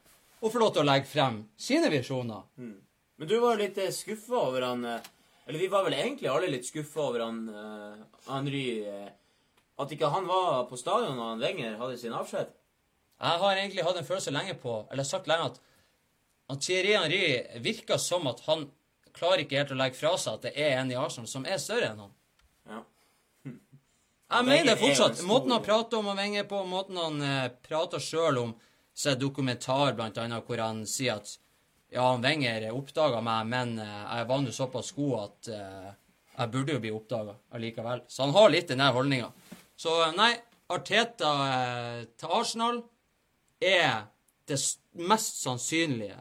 og få lov til å legge frem sine visjoner. Men du var jo litt skuffa over han eh, Eller vi var vel egentlig alle litt skuffa over han uh, Henry eh, At ikke han var på stadion når han Wenger hadde sin avskjed. Jeg har egentlig hatt en følelse lenge på, eller sagt lenge, at, at Thierry Henry virker som at han klarer ikke helt å legge fra seg at det er en i Arsenal som er større enn han. Ja. Jeg mener det fortsatt. Måten han prater om å venger på, måten han eh, prater sjøl om Så er dokumentar, blant annet, hvor han sier at ja, han Wenger oppdaga meg, men eh, jeg var nå såpass god at eh, jeg burde jo bli oppdaga allikevel. Så han har litt den der holdninga. Så eh, nei, Arteta eh, til Arsenal er det mest sannsynlige.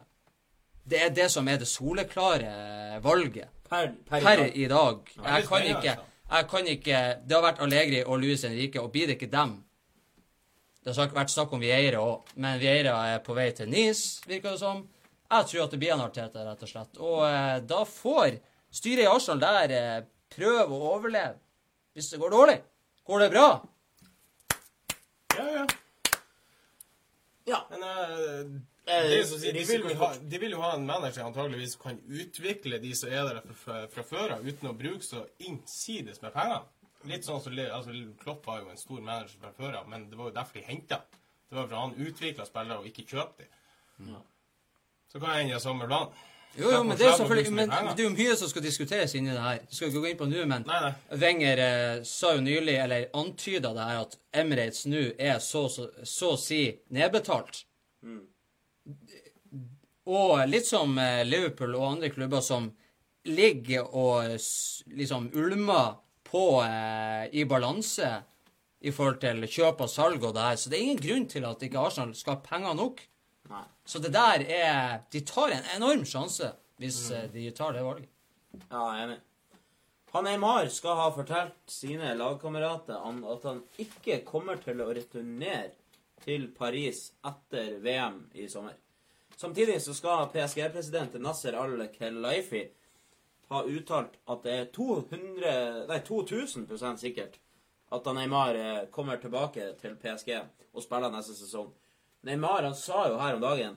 Det er det som er det soleklare valget Per, per, per i dag. Jeg kan ikke altså. jeg kan ikke, Det har vært Allegri og Luis Henrique, og blir det ikke dem Det har vært snakk om Vieira òg, men Vieira er på vei til Nice, virker det som. Jeg tror at det blir en Arteta, rett og slett. Og eh, da får styret i Arsenal der eh, prøve å overleve. Hvis det går dårlig. Går det bra? Ja, ja. Ja. Men uh, Eh, det som å de, vil ha, de vil jo ha en manager antageligvis som kan utvikle de som er der fra, fra, før av, uten å bruke så innsides med penger. Litt sånn som Le- altså, Klopp var jo en stor manager fra før av, men det var jo derfor de henta. Det var for han utvikla spillere og ikke kjøpte dem. Så kan jeg ende i samme plan. Jo, jo, men det er jo selvfølgelig men det er jo mye som skal diskuteres inni det her. Skal vi ikke gå inn på nå, men Nei, nei. Wenger eh, sa jo nylig, eller antyda det her, at Emirates nå er så, så, så å si nedbetalt. Og litt som eh, Liverpool og andre klubber som ligger og liksom ulmer på eh, i balanse i forhold til kjøp og salg og det her. Så det er ingen grunn til at ikke Arsenal skal ha penger nok. Nei. Så det der er De tar en enorm sjanse hvis mm. de tar det valget. Ja, jeg er enig. Han Neymar skal ha fortalt sine lagkamerater at han ikke kommer til å returnere til Paris etter VM i sommer. Samtidig så skal PSG-president Nasser al-Khelaifi ha uttalt at det er 200, nei, 2000 sikkert at han Neymar eh, kommer tilbake til PSG og spiller neste sesong. Neymar han sa jo her om dagen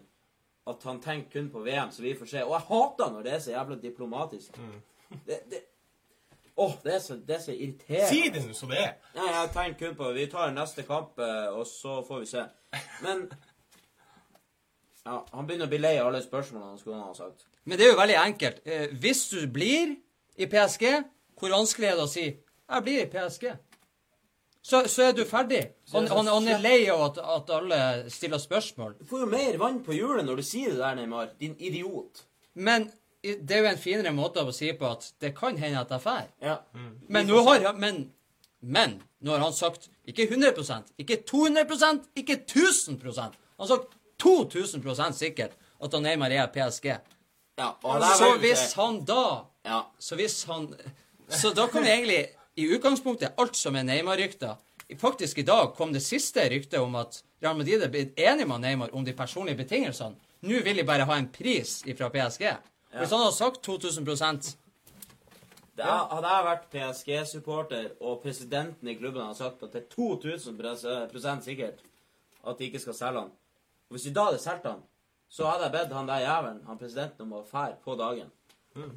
at han tenker kun på VM, så vi får se. Og jeg hater når det er så jævla diplomatisk. Det, det, åh, det, er så, det er så irriterende. Si det som det er. Nei, jeg tenker kun på Vi tar neste kamp, eh, og så får vi se. Men ja, Han begynner å bli lei av alle spørsmålene han skulle ha sagt. Men det er jo veldig enkelt. Eh, hvis du blir i PSG, hvor vanskelig er det å si 'Jeg blir i PSG'? Så, så er du ferdig. Han, han, han er lei av at, at alle stiller spørsmål. Du får jo mer vann på hjulet når du sier det der, Neymar. Din idiot. Men det er jo en finere måte å si på at det kan hende at jeg drar. Ja. Men nå har han men, men nå har han sagt ikke 100% ikke 200% ikke 1000% Han har sagt 2000% sikkert at han Neymar er PSG. ja og det er Så hvis han da Ja. Så hvis han Så da kan vi egentlig i utgangspunktet alt som er Neymar-rykter Faktisk i dag kom det siste ryktet om at Real Madrid er blitt enig med Neymar om de personlige betingelsene. Nå vil de bare ha en pris fra PSG. Hvis han hadde sagt 2000% Det er, hadde jeg vært PSG-supporter, og presidenten i klubben hadde sagt at det er 2000 prosent sikkert at de ikke skal selge han. Og Hvis de da hadde solgt han, så hadde jeg bedt han der jævelen, han presidenten, om å fære på dagen. Så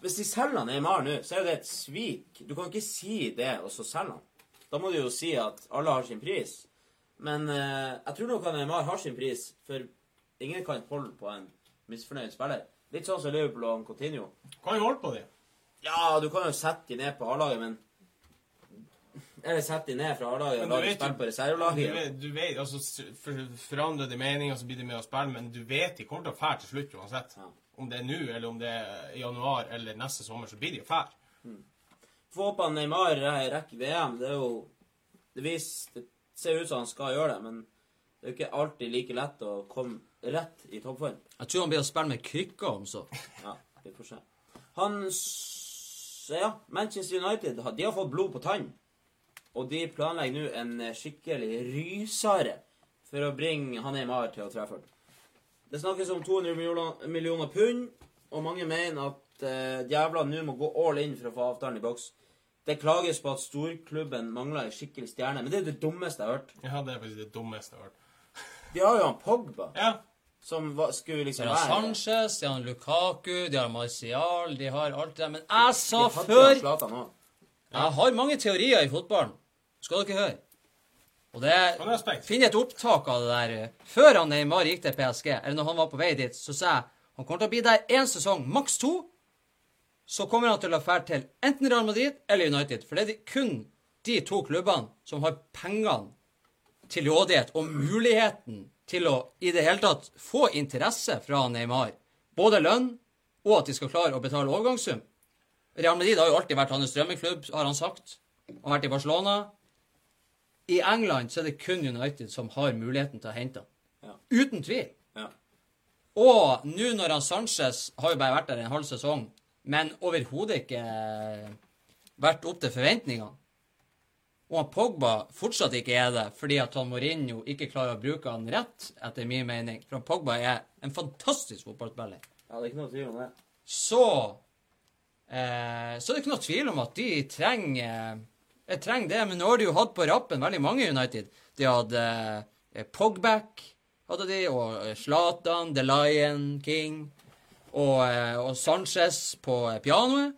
Hvis de selger han Neymar nå, så er jo det et svik. Du kan ikke si det, og så selge han. Da må du jo si at alle har sin pris. Men eh, jeg tror nok at Neymar har sin pris, for ingen kan holde på en misfornøyd spiller. Litt sånn som Liverpool og Coutinho. Kan jo holde på dem. Ja, du kan jo sette dem ned på A-laget, men Eller sette de ned fra A-laget og lage spill på Du reservelaget. vet, du vet altså for, Forandrer de meninger, så blir de med å spille, men du vet de kommer til å fære til slutt uansett. Ja. Om det er nå, eller om det er i januar eller neste sommer, så blir de jo fære. Få håpe Neymar re- rekker VM. Det er jo det, vis, det ser ut som han skal gjøre det, men det er jo ikke alltid like lett å komme rett i toppform. Jeg tror han blir å spille med krykker om så. Ja, vi får se. Han Ja, Manchester United de har fått blod på tann. Og de planlegger nå en skikkelig rysare for å bringe han Neymar til Old Trafford. Det snakkes om 200 millioner, millioner pund, og mange mener at eh, djevlene nå må gå all in for å få avtalen i boks. Det klages på at storklubben mangler en skikkelig stjerne, men det er jo det dummeste jeg har hørt. Ja, det er faktisk det dummeste jeg har hørt. <laughs> De har jo han Pogba, Ja, som var, skulle De liksom har være Sanchez, de har Lukaku, de har Marcial, de har alt det der. Men jeg sa før. Jeg har mange teorier i fotballen. Skal dere høre? Og det finner respekt. Et opptak av det der. Før han Neymar gikk til PSG, eller når han var på vei dit, så sa jeg han kommer til å bli der én sesong, maks to. Så kommer han til å dra til enten Real Madrid eller United. For det er kun de to klubbene som har pengene til rådighet og muligheten til å i det hele tatt få interesse fra Neymar. Både lønn og at de skal klare å betale overgangssum. Real Madrid har jo alltid vært hans drømmeklubb, har han sagt. Han har vært i Barcelona. I England så er det kun United som har muligheten til å hente han. Ja. Uten tvil. Ja. Og nå når han Sanchez har jo bare vært der en halv sesong, men overhodet ikke eh, vært opp til forventningene. Og han Pogba fortsatt ikke er det, fordi at han Mourinho ikke klarer å bruke han rett, etter min mening. For han Pogba er en fantastisk fotballspiller. ja, det er ikke noe tvil om det. Så eh, Så er det ikke noe tvil om at de trenger Jeg trenger det, men nå har de jo hatt på rappen veldig mange i United. De hadde eh, Pogback, hadde de, og eh, Zlatan, The Lion King, og, eh, og Sanchez på eh, pianoet.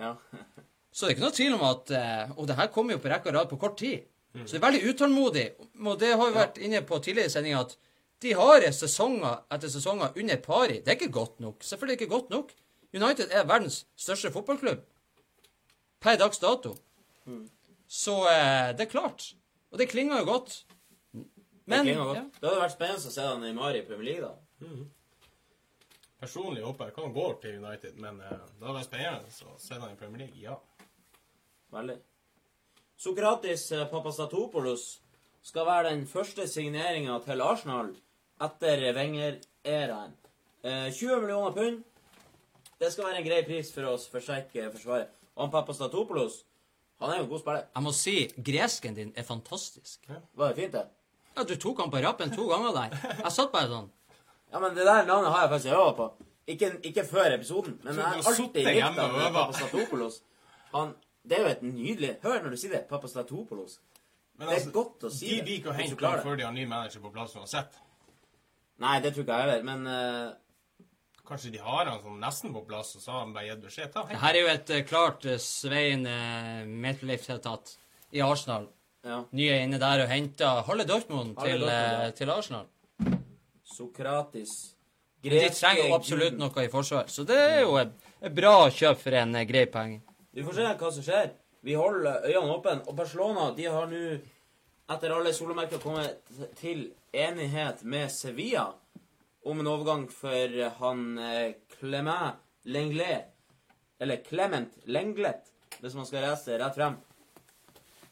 Ja. <laughs> Så det er ikke noe tvil om at eh, Og det her kommer jo på rekke og rad på kort tid. Så det er veldig utålmodig. Og det har vi vært inne på tidligere i sendinga, at de har sesonger etter sesonger under pari. Det er ikke godt nok. Selvfølgelig ikke godt nok. United er verdens største fotballklubb. Per dags dato. Så eh, det er klart. Og det klinger jo godt. Men det, godt. ja. det hadde vært spennende å se han Neymar i Premier League, da. personlig håper jeg ikke han går til United, men eh, det hadde vært spennende å se han i Premier League, ja. Veldig. Sokratis eh, Papastatopoulos skal være den første signeringa til Arsenal etter Wenger-æraen. Eh, 20 millioner pund. Det skal være en grei pris for oss forsterke forsvaret. Og han Papastatopoulos, han er jo en god spiller. Jeg må si, gresken din er fantastisk. Var det fint, det? Ja, du tok han på rappen to ganger der. Jeg satt bare sånn. Ja, men det der navnet har jeg faktisk øvd på. Ikke, ikke før episoden, men jeg har alltid likt han? Papastatopoulos. Han Det er jo et nydelig Hør når du sier det. Papastatopoulos. Men Det er altså, godt å si de det, De liker å hente ham før de har ny manager på plass uansett. Nei, det tror ikke jeg heller, men eh, Kanskje de har han sånn nesten på plass, og så har han bare gitt beskjed. Ta, hent Her er jo et uh, klart uh, Svein uh, Metlift-tatt i Arsenal. ja. Nye inne der og henta Halle Dortmund Halle til, Dortmund, eh, til Arsenal. Sokratis. Men de trenger jo absolutt noe i forsvar, så det er jo et, et bra kjøp for en eh, grei penge. Vi får se hva som skjer. Vi holder øynene åpne. Og Barcelona de har nå, etter alle solemerker, kommet til enighet med Sevilla om en overgang for han eh, Clement Lenglet. Eller Clement Lenglet, hvis man skal lese rett frem.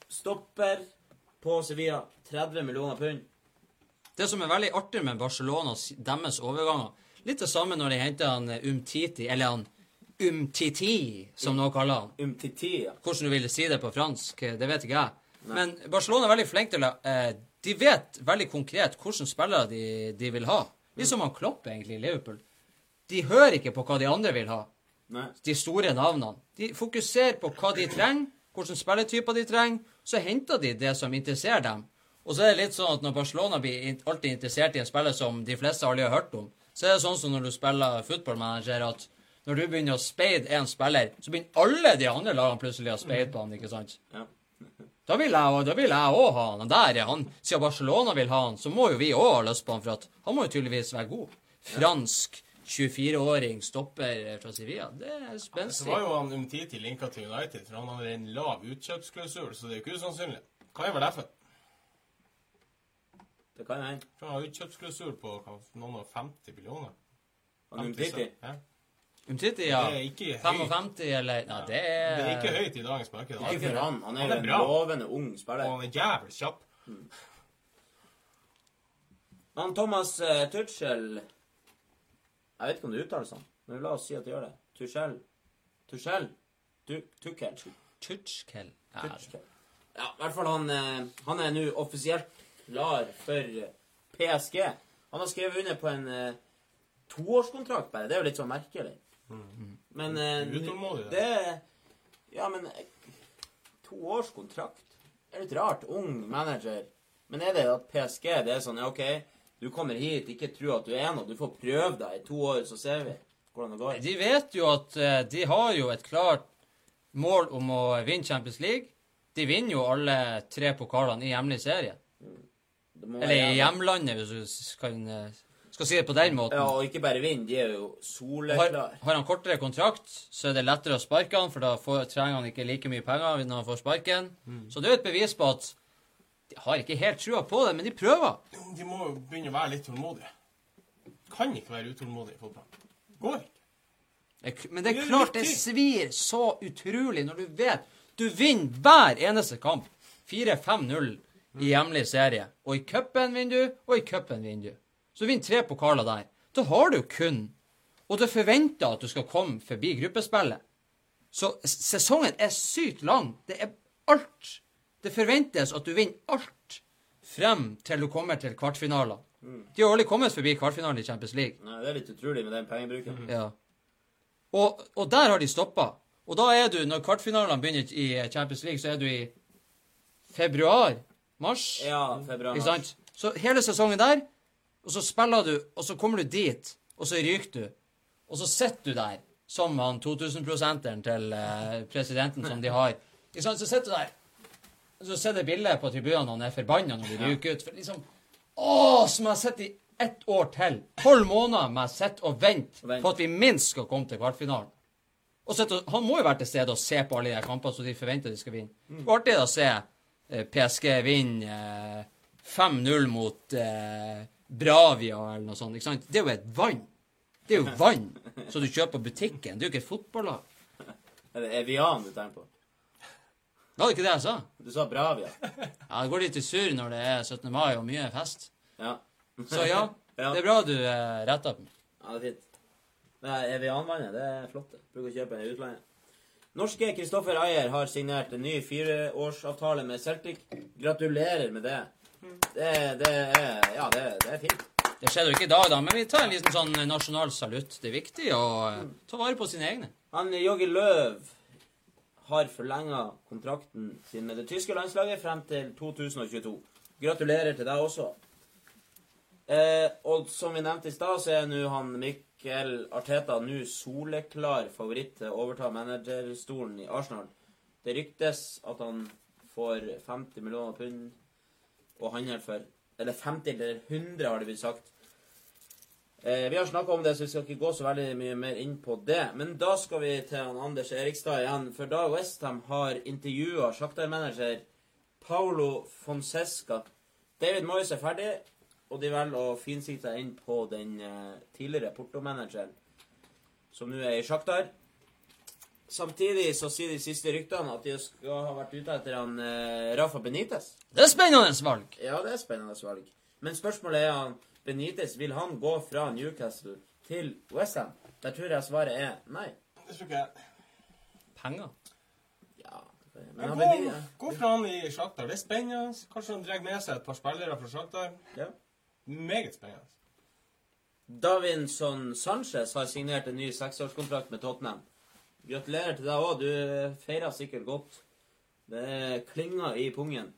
Stopper på Sevilla. 30 millioner pund. Det som er veldig artig med Barcelona, deres overganger Litt det samme når de henter han eh, Umtiti, eller han Umtiti, som noen kaller han. Umtiti, ja. Hvordan du ville si det på fransk, eh, det vet ikke jeg. Men Barcelona er veldig flink til å eh, De vet veldig konkret hvilke spillere de, de vil ha. Litt som han Klopp egentlig i Liverpool. De hører ikke på hva de andre vil ha. Nei. De store navnene. De fokuserer på hva de trenger, hvilke spilletyper de trenger. Så henter de det som interesserer dem. Og så er det litt sånn at når Barcelona blir alltid interessert i en spiller som de fleste aldri har hørt om, så er det sånn som når du spiller football manager, at når du begynner å speide en spiller, så begynner alle de andre lagene plutselig å speide på han, ikke sant? Ja. Da vil jeg, da vil jeg også ha han. Der er han. Siden Barcelona vil ha han, så må jo vi òg ha lyst på han, for at han må jo tydeligvis være god. Fransk 24-åring stopper fra Sevilla. Det er Så var jo han Umtiti linka til United, for han har en lav utkjøpsklausul, så det er jo ikke usannsynlig. Hva er vel derfor? Det kan jo hende. Han har utkjøpsklausul på noen og 50 millioner. Han Umtiti. Ja. Umtiti, ja. Det er ikke høyt. 55 eller Nei, det er Det er ikke høyt i dagens marked. Ikke for han. Han er Han er en bra. lovende ung Og spiller. han er jævlig kjapp. Han Thomas uh, Tuchel Jeg vet ikke om det uttales sånn, men la oss si at det gjør det. Tuchel. Tuchel. Tu Tuchel. Tuchkel. Ja, i hvert fall han eh, Han er nå offisielt klar for PSG. Han har skrevet under på en uh, toårskontrakt, bare. Det er jo litt sånn merkelig. Men eh, Mm. Utålmodig, det Ja, men To års kontrakt er litt rart. Ung manager. Men er det at PSG det er sånn ja, OK, du kommer hit, ikke tro at du er noe. Du får prøve deg i to år, så ser vi hvordan det går. De vet jo at eh, de har jo et klart mål om å vinne Champions League. De vinner jo alle tre pokalene i hjemlig serie. Eller i hjemlandet, hvis du kan, eh, skal si det på den måten. Ja, og ikke bare vinne, de er jo Har, soleklar. har han kortere kontrakt, så er det lettere å sparke han, for da får, trenger han ikke like mye penger når han får sparken. Så det er jo et bevis på at de har ikke helt trua på det, men de prøver. De må jo begynne å være litt tålmodige. Kan ikke være utålmodig i fotball. Går ikke. Men det er er klart det svir så utrolig når du vet Du vinner hver eneste kamp. 4-5-0 i hjemlig serie. Og i cupen vinner du, og i cupen vinner du. Så du vinner tre pokaler der. Da har du kun Og du forventer at du skal komme forbi gruppespillet. Så sesongen er sykt lang. Det er alt. Det forventes at du vinner alt frem til du kommer til kvartfinaler. De har aldri kommet forbi kvartfinalen i Champions League. Nei, det er litt utrolig med den pengebruken. Ja. Og, og der har de stoppa. Og da er du, når kvartfinalene begynner i Champions League, så er du i februar? Mars? Ja, februar. Ikke sant? Så hele sesongen der, og så spiller du, og så kommer du dit, og så ryker du. Og så sitter du der, som han 2000-prosenteren til eh, presidenten som de har. Så sitter du der, og så ser du bildet på tribunene, og han er forbanna når de ryker ut. For liksom Å, som jeg har sett i ett år til. Tolv måneder med å sitte og vente Vent. på at vi minst skal komme til kvartfinalen. Og sitte han må jo være til stede og se på alle de kampene så de forventer de skal vinne. Det var artig å se eh, PSG vinne eh, 5-0 mot eh, Bravia eller noe sånt. ikke sant? Det er jo et vann. Det er jo vann som du kjøper på butikken. Det er jo ikke et fotballag. Er det Evian du tenker på? Var det ikke det jeg sa? Du sa Bravia. Ja, Det går litt i surr når det er 17. mai og mye fest. Ja. Så ja, <laughs> Ja. det er bra du eh, retta på meg. Ja, det er fint. Det er Evian-vannet, det er flott. det. Bruker å kjøpe i utlandet. Norske Kristoffer Ayer har signert en ny fireårsavtale med Celtic. Gratulerer med det. Det, det Ja, det, det er fint. Det skjedde jo ikke i dag, da, men vi tar en liten sånn nasjonal salutt. Det er viktig å eh, ta vare på sine egne. Han Jogge Løv har forlenga kontrakten sin med det tyske landslaget frem til 2022. Gratulerer til deg også. Eh, og som vi nevnte i stad, så er nå han Mikkel Arteta nå soleklar favoritt til å overta managerstolen i Arsenal. Det ryktes at han får 50 millioner pund å handle for. Eller 50 eller 100, har det blitt sagt. Eh, vi har snakka om det, så vi skal ikke gå så veldig mye mer inn på det. Men da skal vi til Anders Erikstad igjen. For da Westham har intervjua Shakhtar-manager Paulo Fonsesca David Moyes er ferdig, og de velger å finsikte inn på den eh, tidligere Porto-manageren, som nå er i Shakhtar. Samtidig så sier de siste ryktene at de skal ha vært ute etter han eh, Rafa Benitez. Det er spennende valg. Ja, det er spennende valg. Men spørsmålet er han Benitez, vil han gå fra Newcastle til Westham? Der tror jeg svaret er nei. Det tror ikke jeg. Penger. Ja, men Men han gå, Benitez, gå fra han i Shakhtar. Det er spennende. Kanskje han drar med seg et par spillere fra Shakhtar. ja. Meget spennende. Davinson Sanchez har signert en ny seksårskontrakt med Tottenham. Gratulerer til deg òg. Du feirer sikkert godt. Det klinger i pungen.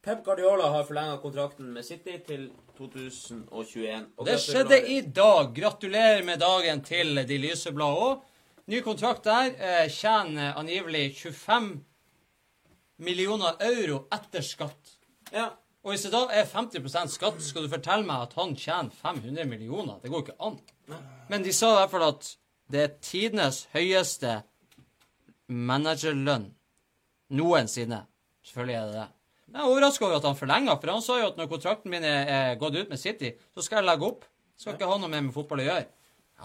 Pep Guardiola har forlenga kontrakten med City til 2021. Og Det skjedde i dag. Gratulerer med dagen til de lyseblå òg. Ny kontrakt der. Eh, tjener angivelig 25 millioner euro etter skatt. Ja. Og hvis det da er 50% skatt, skal du fortelle meg at han tjener 500 millioner? Det går ikke an. Men de sa i hvert fall at det er tidenes høyeste managerlønn noensinne. Selvfølgelig er det det. Jeg er overraska over at han forlenga, for han sa jo at når kontrakten min er, er gått ut med City, så skal jeg legge opp. Skal ikke ha noe mer med fotball å gjøre.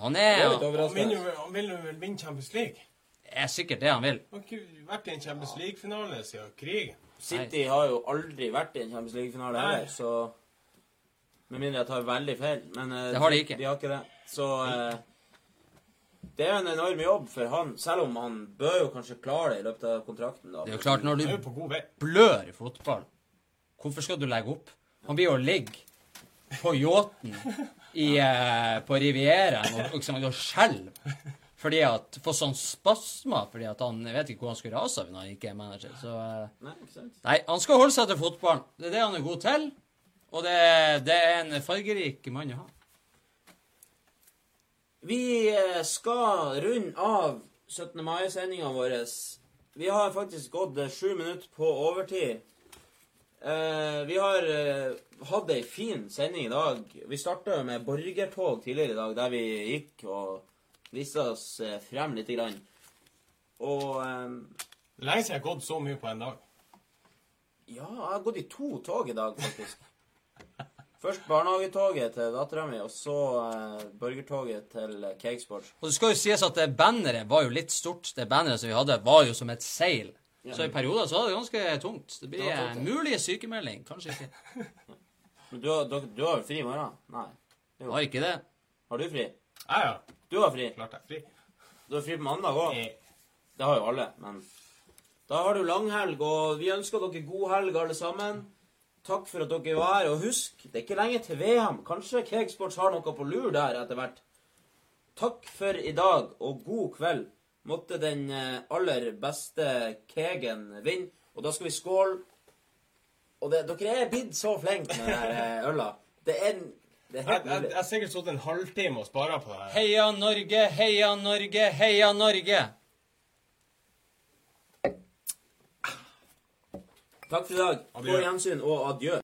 Han er litt er, Han vil jo han vil jo vel vinne Champions League. Det er sikkert det han vil. Han har ikke vært i en Champions League-finale siden krigen. City har jo aldri vært i en Champions League-finale Nei. heller, så Med mindre jeg tar veldig feil. Men eh, Det har de ikke. De har ikke det. Så eh, det er jo en enorm jobb for han, selv om han bør jo kanskje klare det i løpet av kontrakten. da. Det er jo klart, når du på god vei. blør i fotball, hvorfor skal du legge opp? Han blir jo ligge på yachten eh, på Rivieraen og, liksom, og skjelve fordi at Får sånn spasmer fordi at han vet ikke hvor han skulle rase av når han ikke er manager. Så eh, Nei. Nei, han skal holde seg til fotballen. Det er det han er god til. Og det, det er en fargerik mann å ha. Vi eh, skal runde av 17. mai-sendinga vår. Vi har faktisk gått eh, sju minutter på overtid. Eh, vi har hatt ei fin sending i dag. Vi starta med borgertog tidligere i dag, der vi gikk og viste oss frem lite grann. Og Lenge siden jeg har gått så mye på en dag. ja, jeg har gått i to tog i dag, faktisk. Først barnehagetoget til dattera mi, og så uh, burgertoget til eh, Cakesports. Og det skal jo sies at det banneret var jo litt stort. Det banneret som vi hadde, var jo som et seil. Så i perioder så var det ganske tungt. Det blir tungt, mulig sykemelding. Kanskje ikke. <laughs> Men du, dere- du har jo fri i morgen? Nei. Har ikke det. Har du fri? Ja, ja. Du har fri. Klart jeg er fri. Du har fri på mandag òg. Det har jo alle, men Da har du langhelg, og vi ønsker dere god helg, alle sammen. Takk for at dere var her. Og husk, det er ikke lenge til VM. Kanskje Cakesports har noe på lur der etter hvert. Takk for i dag, og god kveld. Måtte den eh, aller beste kegen vinne. Og da skal vi skåle. Og det, dere er blitt så flinke med den eh, øla. Det er, er jeg, har sikkert stått en halvtime og spara på det. her. Heia Norge, heia Norge, heia Norge! Takk for i dag. Adjø. På gjensyn og adjø.